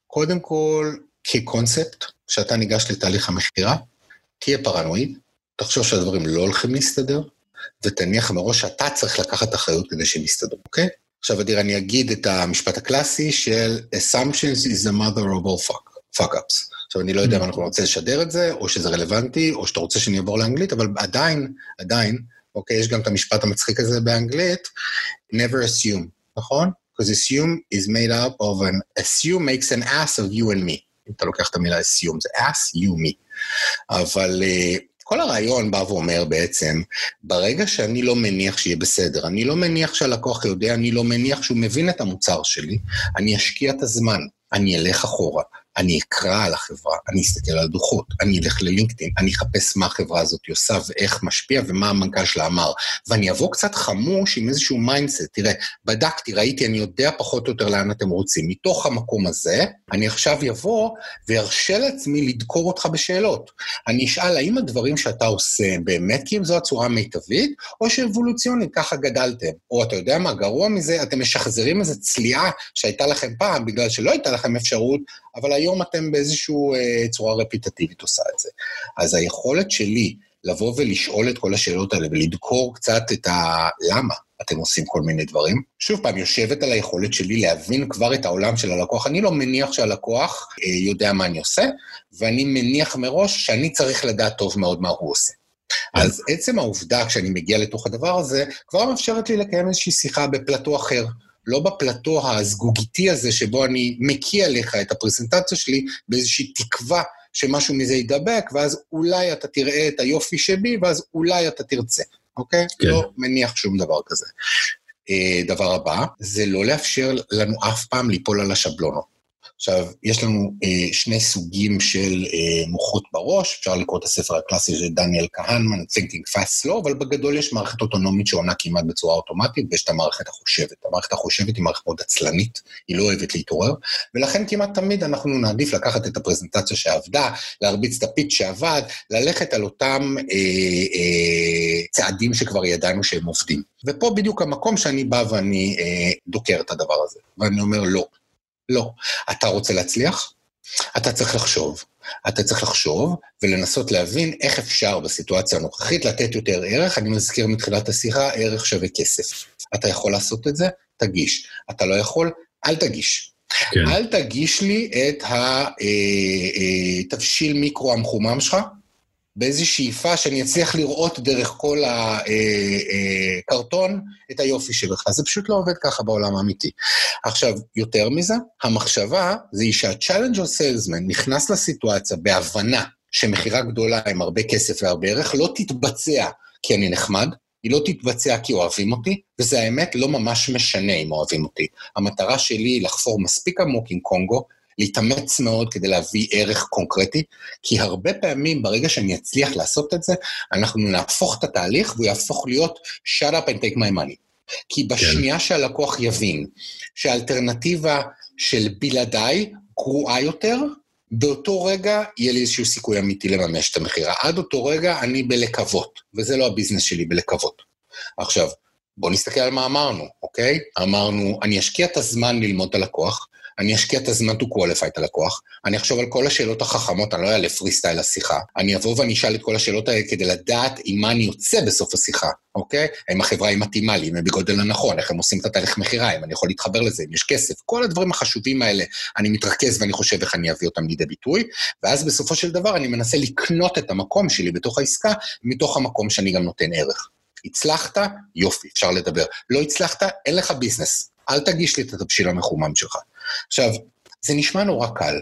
קודם כל, כקונספט, כשאתה ניגש לתהליך המכירה, תהיה פרנואיד, תחשוב שהדברים לא הולכים להסתדר, ותניח מראש שאתה צריך לקחת אחריות כדי שהם יסתדרו, אוקיי? עכשיו, אדיר, אני אגיד את המשפט הקלאסי של assumptions is the mother of all fuck, fuck ups. עכשיו, אני לא יודע אם אנחנו רוצים לשדר את זה, או שזה רלוונטי, או שאתה רוצה שאני אעבור לאנגלית, אבל עדיין, עדיין, אוקיי, יש גם את המשפט המצחיק הזה באנגלית, never assume, נכון? because assume is made up of an, assume makes an ass of you and me. אם אתה לוקח את המילה assume, זה ass, you, me. אבל uh, כל הרעיון בא ואומר בעצם, ברגע שאני לא מניח שיהיה בסדר, אני לא מניח שהלקוח יודע, אני לא מניח שהוא מבין את המוצר שלי, אני אשקיע את הזמן, אני אלך אחורה, אני אקרא על החברה, אני אסתכל על הדוחות, אני אלך ללינקדאין, אני אחפש מה החברה הזאת עושה ואיך משפיע ומה המנכ"ל שלה אמר. ואני אבוא קצת חמוש עם איזשהו mindset, תראה, בדקתי, ראיתי, אני יודע פחות או יותר לאן אתם רוצים. מתוך המקום הזה, אני עכשיו אבוא וארשה לעצמי לדקור אותך בשאלות. אני אשאל, האם הדברים שאתה עושה באמת כי אם זו הצורה המיטבית, או שאבולוציונית, ככה גדלתם? או אתה יודע מה, גרוע מזה, אתם משחזרים איזו צליעה שהייתה לכם פעם, בגלל שלא הייתה לכם אפשרות אבל היום אתם באיזושהי אה, צורה רפיטטיבית עושה את זה. אז היכולת שלי לבוא ולשאול את כל השאלות האלה ולדקור קצת את ה... למה אתם עושים כל מיני דברים. שוב פעם, יושבת על היכולת שלי להבין כבר את העולם של הלקוח. אני לא מניח שהלקוח אה, יודע מה אני עושה, ואני מניח מראש שאני צריך לדעת טוב מאוד מה הוא עושה. אז עצם העובדה, כשאני מגיע לתוך הדבר הזה, כבר מאפשרת לי לקיים איזושהי שיחה בפלטו אחר. לא בפלטו הזגוגיתי הזה שבו אני מקיא עליך את הפרזנטציה שלי באיזושהי תקווה שמשהו מזה יידבק, ואז אולי אתה תראה את היופי שבי, ואז אולי אתה תרצה, אוקיי? כן. לא מניח שום דבר כזה. אה, דבר הבא, זה לא לאפשר לנו אף פעם ליפול על השבלונות. עכשיו, יש לנו אה, שני סוגים של אה, מוחות בראש, אפשר לקרוא את הספר הקלאסי של דניאל כהנמן, Thinking Fast Slow, אבל בגדול יש מערכת אוטונומית שעונה כמעט בצורה אוטומטית, ויש את המערכת החושבת. המערכת החושבת היא מערכת מאוד עצלנית, היא לא אוהבת להתעורר, ולכן כמעט תמיד אנחנו נעדיף לקחת את הפרזנטציה שעבדה, להרביץ את הפיץ שעבד, ללכת על אותם אה, אה, צעדים שכבר ידענו שהם עובדים. ופה בדיוק המקום שאני בא ואני אה, דוקר את הדבר הזה, ואני אומר לא. לא. אתה רוצה להצליח? אתה צריך לחשוב. אתה צריך לחשוב ולנסות להבין איך אפשר בסיטואציה הנוכחית לתת יותר ערך. אני מזכיר מתחילת השיחה, ערך שווה כסף. אתה יכול לעשות את זה? תגיש. אתה לא יכול? אל תגיש. כן. אל תגיש לי את התבשיל אה, אה, מיקרו המחומם שלך, באיזו שאיפה שאני אצליח לראות דרך כל הקרטון את היופי שלך. זה פשוט לא עובד ככה בעולם האמיתי. עכשיו, יותר מזה, המחשבה זה היא שה-challenge of salesman נכנס לסיטואציה בהבנה שמכירה גדולה עם הרבה כסף והרבה ערך לא תתבצע כי אני נחמד, היא לא תתבצע כי אוהבים אותי, וזה האמת לא ממש משנה אם אוהבים אותי. המטרה שלי היא לחפור מספיק עמוק עם קונגו, להתאמץ מאוד כדי להביא ערך קונקרטי, כי הרבה פעמים ברגע שאני אצליח לעשות את זה, אנחנו נהפוך את התהליך והוא יהפוך להיות shut up and take my money. כי. בשנייה כן. שהלקוח יבין שהאלטרנטיבה של בלעדיי גרועה יותר, באותו רגע יהיה לי איזשהו סיכוי אמיתי לממש את המכירה. עד אותו רגע אני בלקוות, וזה לא הביזנס שלי בלקוות. עכשיו, בואו נסתכל על מה אמרנו, אוקיי? אמרנו, אני אשקיע את הזמן ללמוד את הלקוח, אני אשקיע את הזמן to qualify את הלקוח, אני אחשוב על כל השאלות החכמות, אני לא אעלה פרי סטייל לשיחה, אני אבוא ואני אשאל את כל השאלות האלה כדי לדעת עם מה אני יוצא בסוף השיחה, אוקיי? האם החברה היא מתאימה לי, אם הם בגודל הנכון, איך הם עושים את התהליך מכירה, אם אני יכול להתחבר לזה, אם יש כסף, כל הדברים החשובים האלה, אני מתרכז ואני חושב איך אני אביא אותם לידי ביטוי, ואז בסופו של דבר אני מנסה לקנות את המקום שלי בתוך העסקה, מתוך המקום שאני גם נותן ערך. הצלחת? יופי, אפשר לדבר. לא הצלחת? אין לך business. אל תגיש לי את התבשיל המחומם שלך. עכשיו, זה נשמע נורא קל.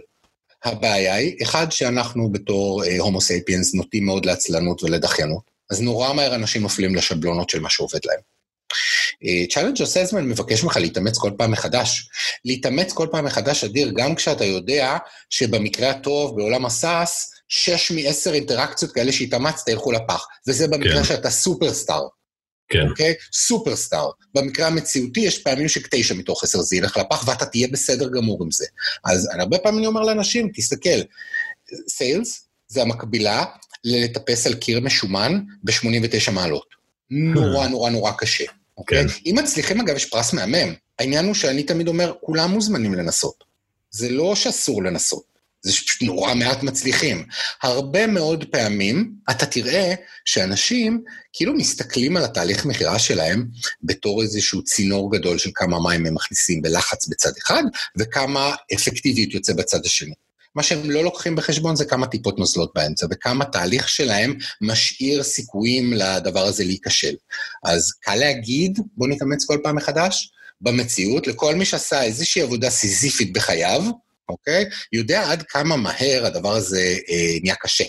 הבעיה היא, אחד, שאנחנו בתור הומו uh, סייפיאנס נוטים מאוד לעצלנות ולדחיינות, אז נורא מהר אנשים נופלים לשבלונות של מה שעובד להם. Challenger salesman מבקש ממך להתאמץ כל פעם מחדש. להתאמץ כל פעם מחדש אדיר, גם כשאתה יודע שבמקרה הטוב, בעולם ה SaaS, שש מעשר אינטראקציות כאלה שהתאמצת ילכו לפח, וזה במקרה כן. שאתה סופרסטאר. כן. אוקיי? סופרסטאר. במקרה המציאותי יש פעמים שתשע מתוך עשר זה ילך לפח, ואתה תהיה בסדר גמור עם זה. אז אני הרבה פעמים אני אומר לאנשים, תסתכל, sales זה המקבילה ללטפס על קיר משומן ב-89 מעלות. נורא נורא נורא קשה. אוקיי? כן. אם מצליחים, אגב, יש פרס מהמם. העניין הוא שאני תמיד אומר, כולם מוזמנים לנסות. זה לא שאסור לנסות. זה פשוט נורא מעט מצליחים. הרבה מאוד פעמים אתה תראה שאנשים כאילו מסתכלים על התהליך מכירה שלהם בתור איזשהו צינור גדול של כמה מים הם מכניסים בלחץ בצד אחד, וכמה אפקטיביות יוצא בצד השני. מה שהם לא לוקחים בחשבון זה כמה טיפות נוזלות באמצע, וכמה תהליך שלהם משאיר סיכויים לדבר הזה להיכשל. אז קל להגיד, בואו נתאמץ כל פעם מחדש, במציאות, לכל מי שעשה איזושהי עבודה סיזיפית בחייו, אוקיי? יודע עד כמה מהר הדבר הזה אה, נהיה קשה.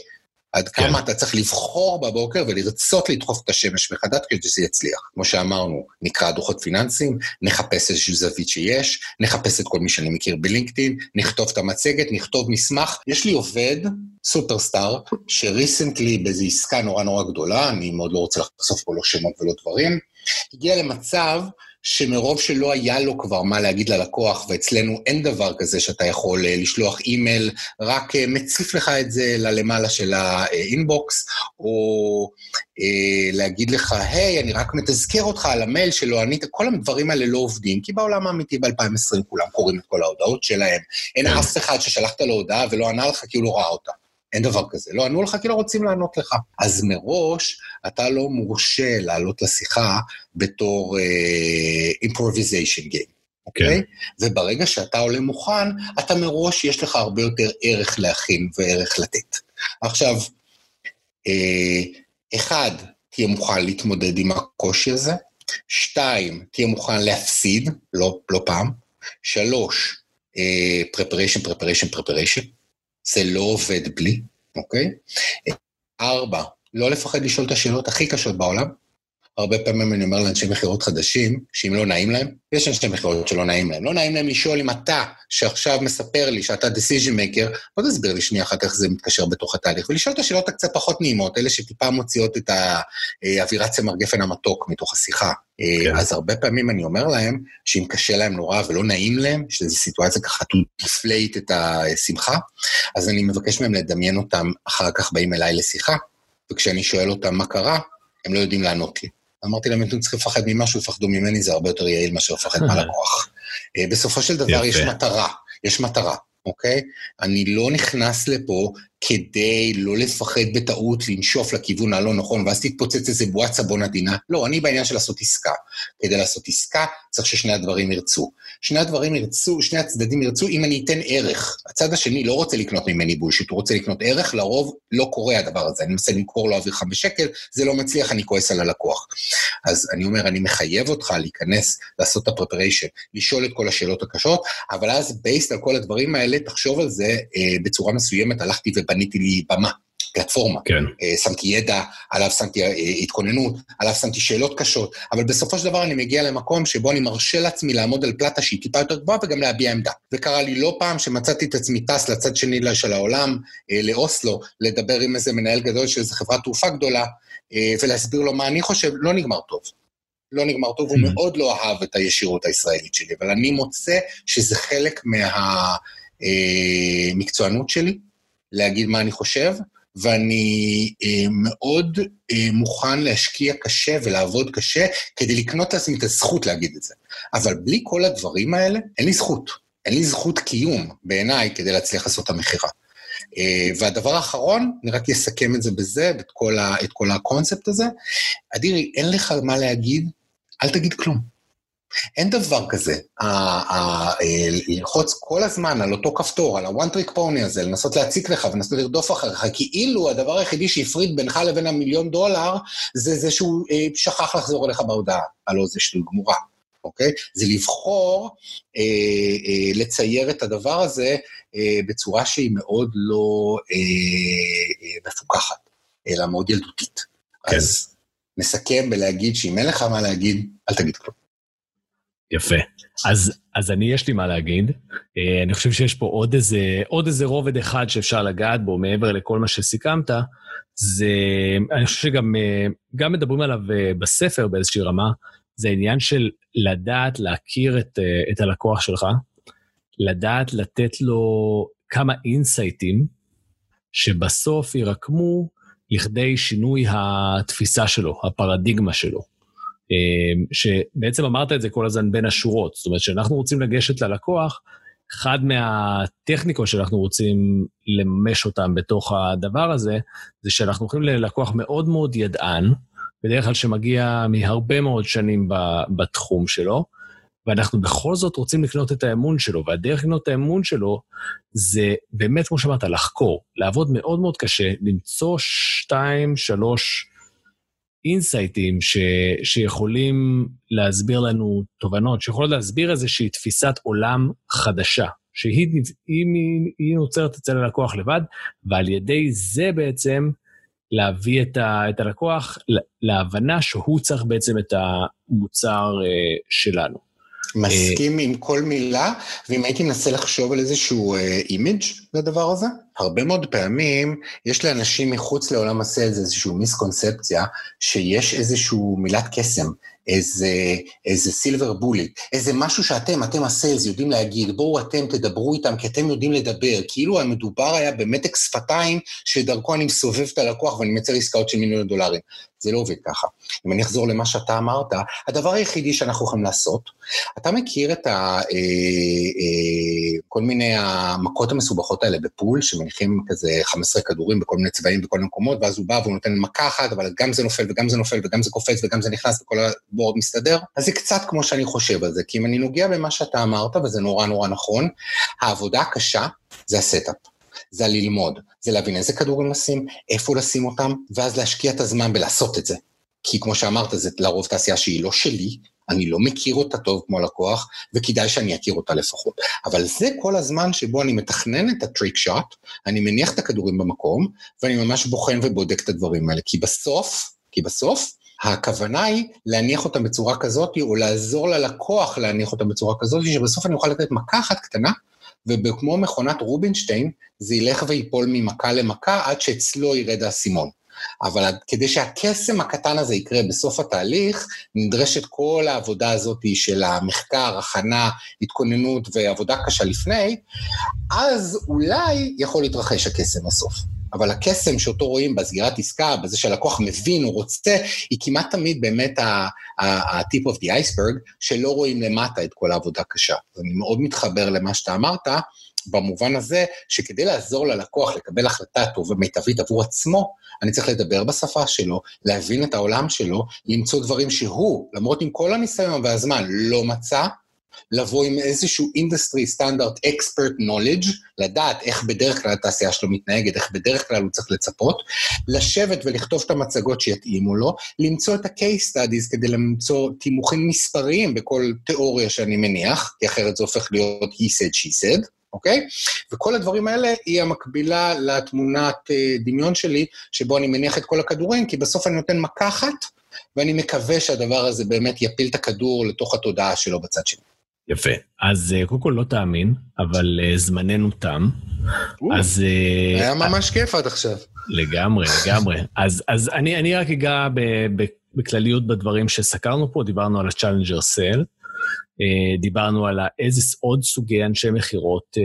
עד כן. כמה אתה צריך לבחור בבוקר ולרצות לדחוף את השמש מחדש כדי שזה יצליח. כמו שאמרנו, נקרא דוחות פיננסיים, נחפש איזושהי זווית שיש, נחפש את כל מי שאני מכיר בלינקדאין, נכתוב את המצגת, נכתוב מסמך. יש לי עובד, סופרסטאר, שריסנטלי באיזו עסקה נורא נורא גדולה, אני מאוד לא רוצה לחשוף פה לא שמות ולא דברים, הגיע למצב שמרוב שלא היה לו כבר מה להגיד ללקוח, ואצלנו אין דבר כזה שאתה יכול אה, לשלוח אימייל, רק אה, מציף לך את זה ללמעלה של האינבוקס, או אה, להגיד לך, היי, אני רק מתזכר אותך על המייל שלא ענית, כל הדברים האלה לא עובדים, כי בעולם האמיתי ב-2020 כולם קוראים את כל ההודעות שלהם, אין כן. אף אחד ששלחת לו הודעה ולא ענה לך כי הוא לא ראה אותה. אין דבר כזה. לא ענו לך כי לא רוצים לענות לך. אז מראש אתה לא מורשה לעלות לשיחה בתור uh, גיים. אוקיי? כן. וברגע שאתה עולה מוכן, אתה מראש, יש לך הרבה יותר ערך להכין וערך לתת. עכשיו, אה, אחד, תהיה מוכן להתמודד עם הקושי הזה. שתיים, תהיה מוכן להפסיד, לא, לא פעם. שלוש, אה, preparation, preparation, preparation. זה לא עובד בלי, אוקיי? ארבע, לא לפחד לשאול את השאלות הכי קשות בעולם. הרבה פעמים אני אומר לאנשי מכירות חדשים, שאם לא נעים להם, יש אנשי מכירות שלא נעים להם. לא נעים להם לשאול אם אתה, שעכשיו מספר לי שאתה decision maker, בוא תסביר לי שנייה אחת איך זה מתקשר בתוך התהליך, ולשאול את השאלות הקצת פחות נעימות, אלה שטיפה מוציאות את האווירת צמר גפן המתוק מתוך השיחה. כן. אז הרבה פעמים אני אומר להם, שאם קשה להם נורא ולא נעים להם, שזו סיטואציה ככה to deflate את השמחה, אז אני מבקש מהם לדמיין אותם, אחר כך באים אליי לשיחה, וכשאני שואל אותם מה קרה, הם לא יודעים לענות לי. אמרתי להם, אם אתם צריכים לפחד ממשהו, יפחדו ממני, זה הרבה יותר יעיל מאשר לפחד מהלקוח. אה, בסופו של דבר יש מטרה, יש מטרה, אוקיי? אני לא נכנס לפה כדי לא לפחד בטעות לנשוף לכיוון הלא נכון, ואז תתפוצץ איזה בועת סבון עדינה. לא, אני בעניין של לעשות עסקה. כדי לעשות עסקה, צריך ששני הדברים ירצו. שני הדברים ירצו, שני הצדדים ירצו אם אני אתן ערך. הצד השני לא רוצה לקנות ממני בולשיט, הוא רוצה לקנות ערך, לרוב לא קורה הדבר הזה. אני מנסה למכור לו אוויר חמש שקל, זה לא מצליח, אני כועס על הלקוח. אז אני אומר, אני מחייב אותך להיכנס, לעשות את ה-preparation, לשאול את כל השאלות הקשות, אבל אז, בייסט על כל הדברים האלה, תחשוב על זה אה, בצורה מסוימת, הלכתי ובניתי לי במה. פלטפורמה. כן. Uh, שמתי ידע, עליו שמתי uh, התכוננות, עליו שמתי שאלות קשות, אבל בסופו של דבר אני מגיע למקום שבו אני מרשה לעצמי לעמוד על פלטה שהיא טיפה יותר גבוהה וגם להביע עמדה. וקרה לי לא פעם שמצאתי את עצמי טס לצד שני של העולם, uh, לאוסלו, לדבר עם איזה מנהל גדול של איזה חברת תעופה גדולה, ולהסביר לו מה אני חושב, לא נגמר טוב. לא נגמר טוב, הוא mm-hmm. מאוד לא אהב את הישירות הישראלית שלי, אבל אני מוצא שזה חלק מה... המקצוענות שלי, להגיד מה אני חושב, ואני אה, מאוד אה, מוכן להשקיע קשה ולעבוד קשה כדי לקנות לעצמי את הזכות להגיד את זה. אבל בלי כל הדברים האלה, אין לי זכות. אין לי זכות קיום בעיניי כדי להצליח לעשות את המכירה. אה, והדבר האחרון, אני רק אסכם את זה בזה, את כל, ה, את כל הקונספט הזה. אדירי, אין לך מה להגיד, אל תגיד כלום. אין דבר כזה. אה, ללחוץ כל הזמן על אותו כפתור, על ה-one trick pony הזה, לנסות להציק לך ולנסות לרדוף אחריך, כאילו הדבר היחידי שהפריד בינך לבין המיליון דולר, זה זה שהוא אה, שכח לחזור אליך בהודעה. הלוא זה שטות גמורה, אוקיי? זה לבחור אה, אה, לצייר את הדבר הזה בצורה שהיא מאוד לא אה, אה, מפוקחת, אלא מאוד ילדותית. כן. אז נסכם בלהגיד שאם אין לך מה להגיד, אל תגיד כלום. יפה. אז, אז אני, יש לי מה להגיד. אני חושב שיש פה עוד איזה, עוד איזה רובד אחד שאפשר לגעת בו, מעבר לכל מה שסיכמת. זה, אני חושב שגם uh, מדברים עליו בספר באיזושהי רמה, זה עניין של לדעת להכיר את, את הלקוח שלך, לדעת לתת לו כמה אינסייטים, שבסוף ירקמו לכדי שינוי התפיסה שלו, הפרדיגמה שלו. אמ, שבעצם אמרת את זה כל הזמן בין השורות. זאת אומרת, כשאנחנו רוצים לגשת ללקוח, אחד מהטכניקות שאנחנו רוצים לממש אותן בתוך הדבר הזה, זה שאנחנו הולכים ללקוח מאוד מאוד ידען, בדרך כלל שמגיע מהרבה מאוד שנים בתחום שלו, ואנחנו בכל זאת רוצים לקנות את האמון שלו, והדרך לקנות את האמון שלו זה באמת, כמו שאמרת, לחקור, לעבוד מאוד מאוד קשה, למצוא שתיים, שלוש אינסייטים ש, שיכולים להסביר לנו תובנות, שיכולות להסביר איזושהי תפיסת עולם חדשה, שהיא היא, היא נוצרת אצל הלקוח לבד, ועל ידי זה בעצם להביא את, ה, את הלקוח להבנה שהוא צריך בעצם את המוצר אה, שלנו. מסכים עם כל מילה, ואם הייתי מנסה לחשוב על איזשהו image אה, לדבר הזה, הרבה מאוד פעמים יש לאנשים מחוץ לעולם ה sales איזושהי מיסקונספציה, שיש איזושהי מילת קסם, איזה, איזה silver bullet, איזה משהו שאתם, אתם ה sales, יודעים להגיד, בואו אתם תדברו איתם, כי אתם יודעים לדבר, כאילו המדובר היה במתק שפתיים, שדרכו אני מסובב את הלקוח ואני מייצר עסקאות של מיליון דולרים. זה לא עובד ככה. אם אני אחזור למה שאתה אמרת, הדבר היחידי שאנחנו יכולים לעשות, אתה מכיר את ה, אה, אה, כל מיני המכות המסובכות האלה ב pool, שמניחים כזה 15 כדורים בכל מיני צבעים בכל מיני מקומות, ואז הוא בא והוא נותן מכה אחת, אבל גם זה נופל וגם זה נופל וגם זה קופץ וגם זה נכנס וכל ה board מסתדר. אז זה קצת כמו שאני חושב על זה, כי אם אני נוגע במה שאתה אמרת, וזה נורא נורא נכון, העבודה הקשה זה ה setup. זה ללמוד, זה להבין איזה כדורים לשים, איפה לשים אותם, ואז להשקיע את הזמן בלעשות את זה. כי כמו שאמרת, זה לרוב תעשייה שהיא לא שלי, אני לא מכיר אותה טוב כמו לקוח, וכדאי שאני אכיר אותה לפחות. אבל זה כל הזמן שבו אני מתכנן את ה trick shot, אני מניח את הכדורים במקום, ואני ממש בוחן ובודק את הדברים האלה. כי בסוף, כי בסוף, הכוונה היא להניח אותם בצורה כזאת, או לעזור ללקוח להניח אותם בצורה כזאת, שבסוף אני אוכל לתת מכה אחת קטנה, וכמו מכונת רובינשטיין, זה ילך ויפול ממכה למכה עד שאצלו ירד האסימון. אבל כדי שהקסם הקטן הזה יקרה בסוף התהליך, נדרשת כל העבודה הזאת של המחקר, הכנה, התכוננות ועבודה קשה לפני, אז אולי יכול להתרחש הקסם בסוף. אבל הקסם שאותו רואים בסגירת עסקה, בזה שהלקוח מבין, הוא רוצה, היא כמעט תמיד באמת ה-tip of the iceberg, שלא רואים למטה את כל העבודה הקשה. אני מאוד מתחבר למה שאתה אמרת, במובן הזה שכדי לעזור ללקוח לקבל החלטה טובה ומיטבית עבור עצמו, אני צריך לדבר בשפה שלו, להבין את העולם שלו, למצוא דברים שהוא, למרות עם כל הניסיון והזמן, לא מצא, לבוא עם איזשהו industry standard expert knowledge, לדעת איך בדרך כלל התעשייה שלו מתנהגת, איך בדרך כלל הוא צריך לצפות, לשבת ולכתוב את המצגות שיתאימו לו, למצוא את ה-case studies כדי למצוא תימוכים מספריים בכל תיאוריה שאני מניח, כי אחרת זה הופך להיות he said, she said. אוקיי? וכל הדברים האלה היא המקבילה לתמונת אה, דמיון שלי, שבו אני מניח את כל הכדורים, כי בסוף אני נותן מכה אחת, ואני מקווה שהדבר הזה באמת יפיל את הכדור לתוך התודעה שלו בצד שני. יפה. אז אה, קודם כל לא תאמין, אבל אה, זמננו תם. אז... היה ממש כיף עד עכשיו. לגמרי, לגמרי. אז, אז אני, אני רק אגע בכלליות בדברים שסקרנו פה, דיברנו על ה-Challenger Sale. אה, דיברנו על איזה עוד סוגי אנשי מכירות אה,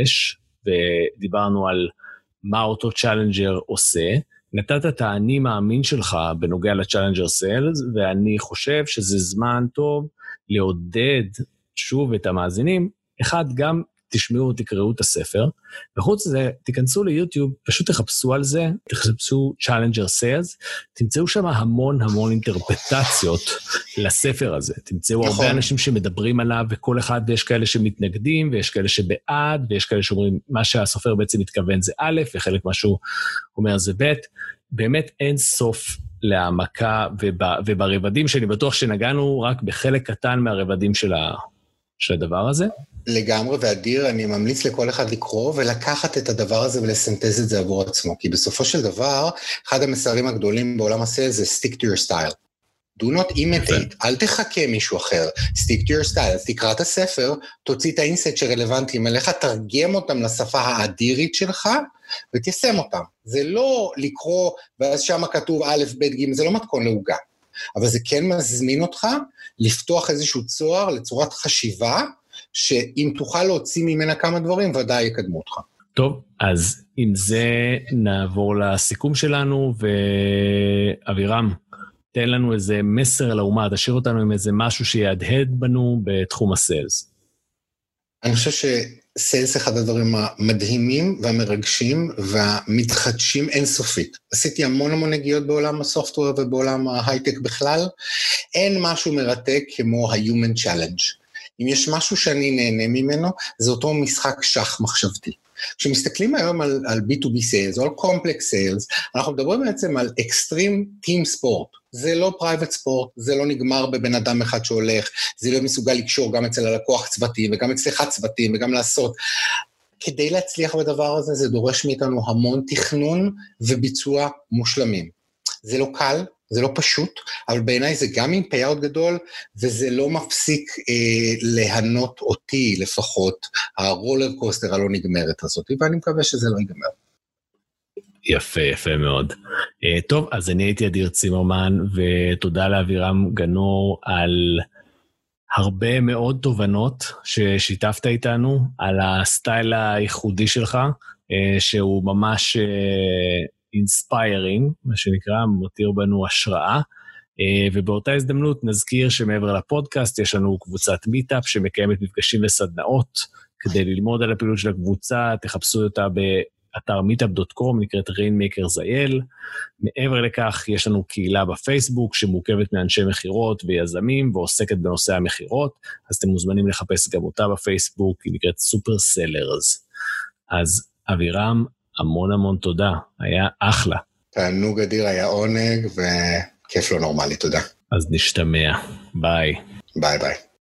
יש, ודיברנו על מה אותו Challenger עושה. נתת את האני מאמין שלך בנוגע ל Challenger Sales, ואני חושב שזה זמן טוב לעודד שוב את המאזינים. אחד, גם תשמעו, תקראו את הספר, וחוץ מזה, תיכנסו ליוטיוב, פשוט תחפשו על זה, תחפשו Challenger Sales, תמצאו שם המון המון אינטרפרטציות לספר הזה. תמצאו נכון. הרבה אנשים שמדברים עליו, וכל אחד, ויש כאלה שמתנגדים, ויש כאלה שבעד, ויש כאלה שאומרים, מה שהסופר בעצם מתכוון זה א', וחלק מה שהוא אומר זה ב'. באמת אין סוף להעמקה וב, וברבדים שאני בטוח שנגענו רק בחלק קטן מהרבדים של, ה, של הדבר הזה. לגמרי, ואדיר, אני ממליץ לכל אחד לקרוא ולקחת את הדבר הזה ולסנטז את זה עבור עצמו. כי בסופו של דבר, אחד המסרים הגדולים בעולם הסיילס זה stick to your style. do not imitate, אל תחכה מישהו אחר, stick to your style. אז תקרא את הספר, תוציא את האינסט שרלוונטיים אליך, תרגם אותם לשפה האדירית שלך, ותיישם אותם. זה לא לקרוא, ואז שם כתוב א', ב', ג', זה לא מתכון לעוגה. אבל זה כן מזמין אותך לפתוח איזשהו צוהר לצורת חשיבה, שאם תוכל להוציא ממנה כמה דברים, ודאי יקדמו אותך. טוב, אז עם זה נעבור לסיכום שלנו, ואבירם, תן לנו איזה מסר לאומה, תשאיר אותנו עם איזה משהו שיהדהד בנו בתחום הסיילס. אני חושב שסיילס אחד הדברים המדהימים והמרגשים והמתחדשים אינסופית. עשיתי המון המון נגיעות בעולם הסופטוור ובעולם ההייטק בכלל. אין משהו מרתק כמו ה-Human Challenge. אם יש משהו שאני נהנה ממנו, זה אותו משחק שח מחשבתי. כשמסתכלים היום על, על B2B Sales או על Complex Sales, אנחנו מדברים בעצם על Extreme Team Sport. זה לא private sport, זה לא נגמר בבן אדם אחד שהולך, זה לא מסוגל לקשור גם אצל הלקוח צוותים וגם אצלך צוותים וגם לעשות. כדי להצליח בדבר הזה, זה דורש מאיתנו המון תכנון וביצוע מושלמים. זה לא קל, זה לא פשוט, אבל בעיניי זה גם עם payout גדול, וזה לא מפסיק אה, להנות אותי לפחות, ה roller coaster הלא נגמרת הזאת, ואני מקווה שזה לא ייגמר. יפה, יפה מאוד. אה, טוב, אז אני הייתי אדיר צימרמן, ותודה לאבירם גנור על הרבה מאוד תובנות ששיתפת איתנו, על הסטייל הייחודי שלך, אה, שהוא ממש inspiring, אה, מה שנקרא, מותיר בנו השראה. אה, ובאותה הזדמנות נזכיר שמעבר לפודקאסט יש לנו קבוצת מיטאפ שמקיימת מפגשים וסדנאות. כדי ללמוד על הפעילות של הקבוצה, תחפשו אותה אתר meetup.com, נקראת Rainmakers.il. מעבר לכך, יש לנו קהילה בפייסבוק שמורכבת מאנשי מכירות ויזמים ועוסקת בנושא המכירות, אז אתם מוזמנים לחפש גם אותה בפייסבוק, היא נקראת Super Sellers. אז אבירם, המון המון תודה, היה אחלה. תענוג אדיר, היה עונג וכיף לא נורמלי, תודה. אז נשתמע, ביי. ביי ביי.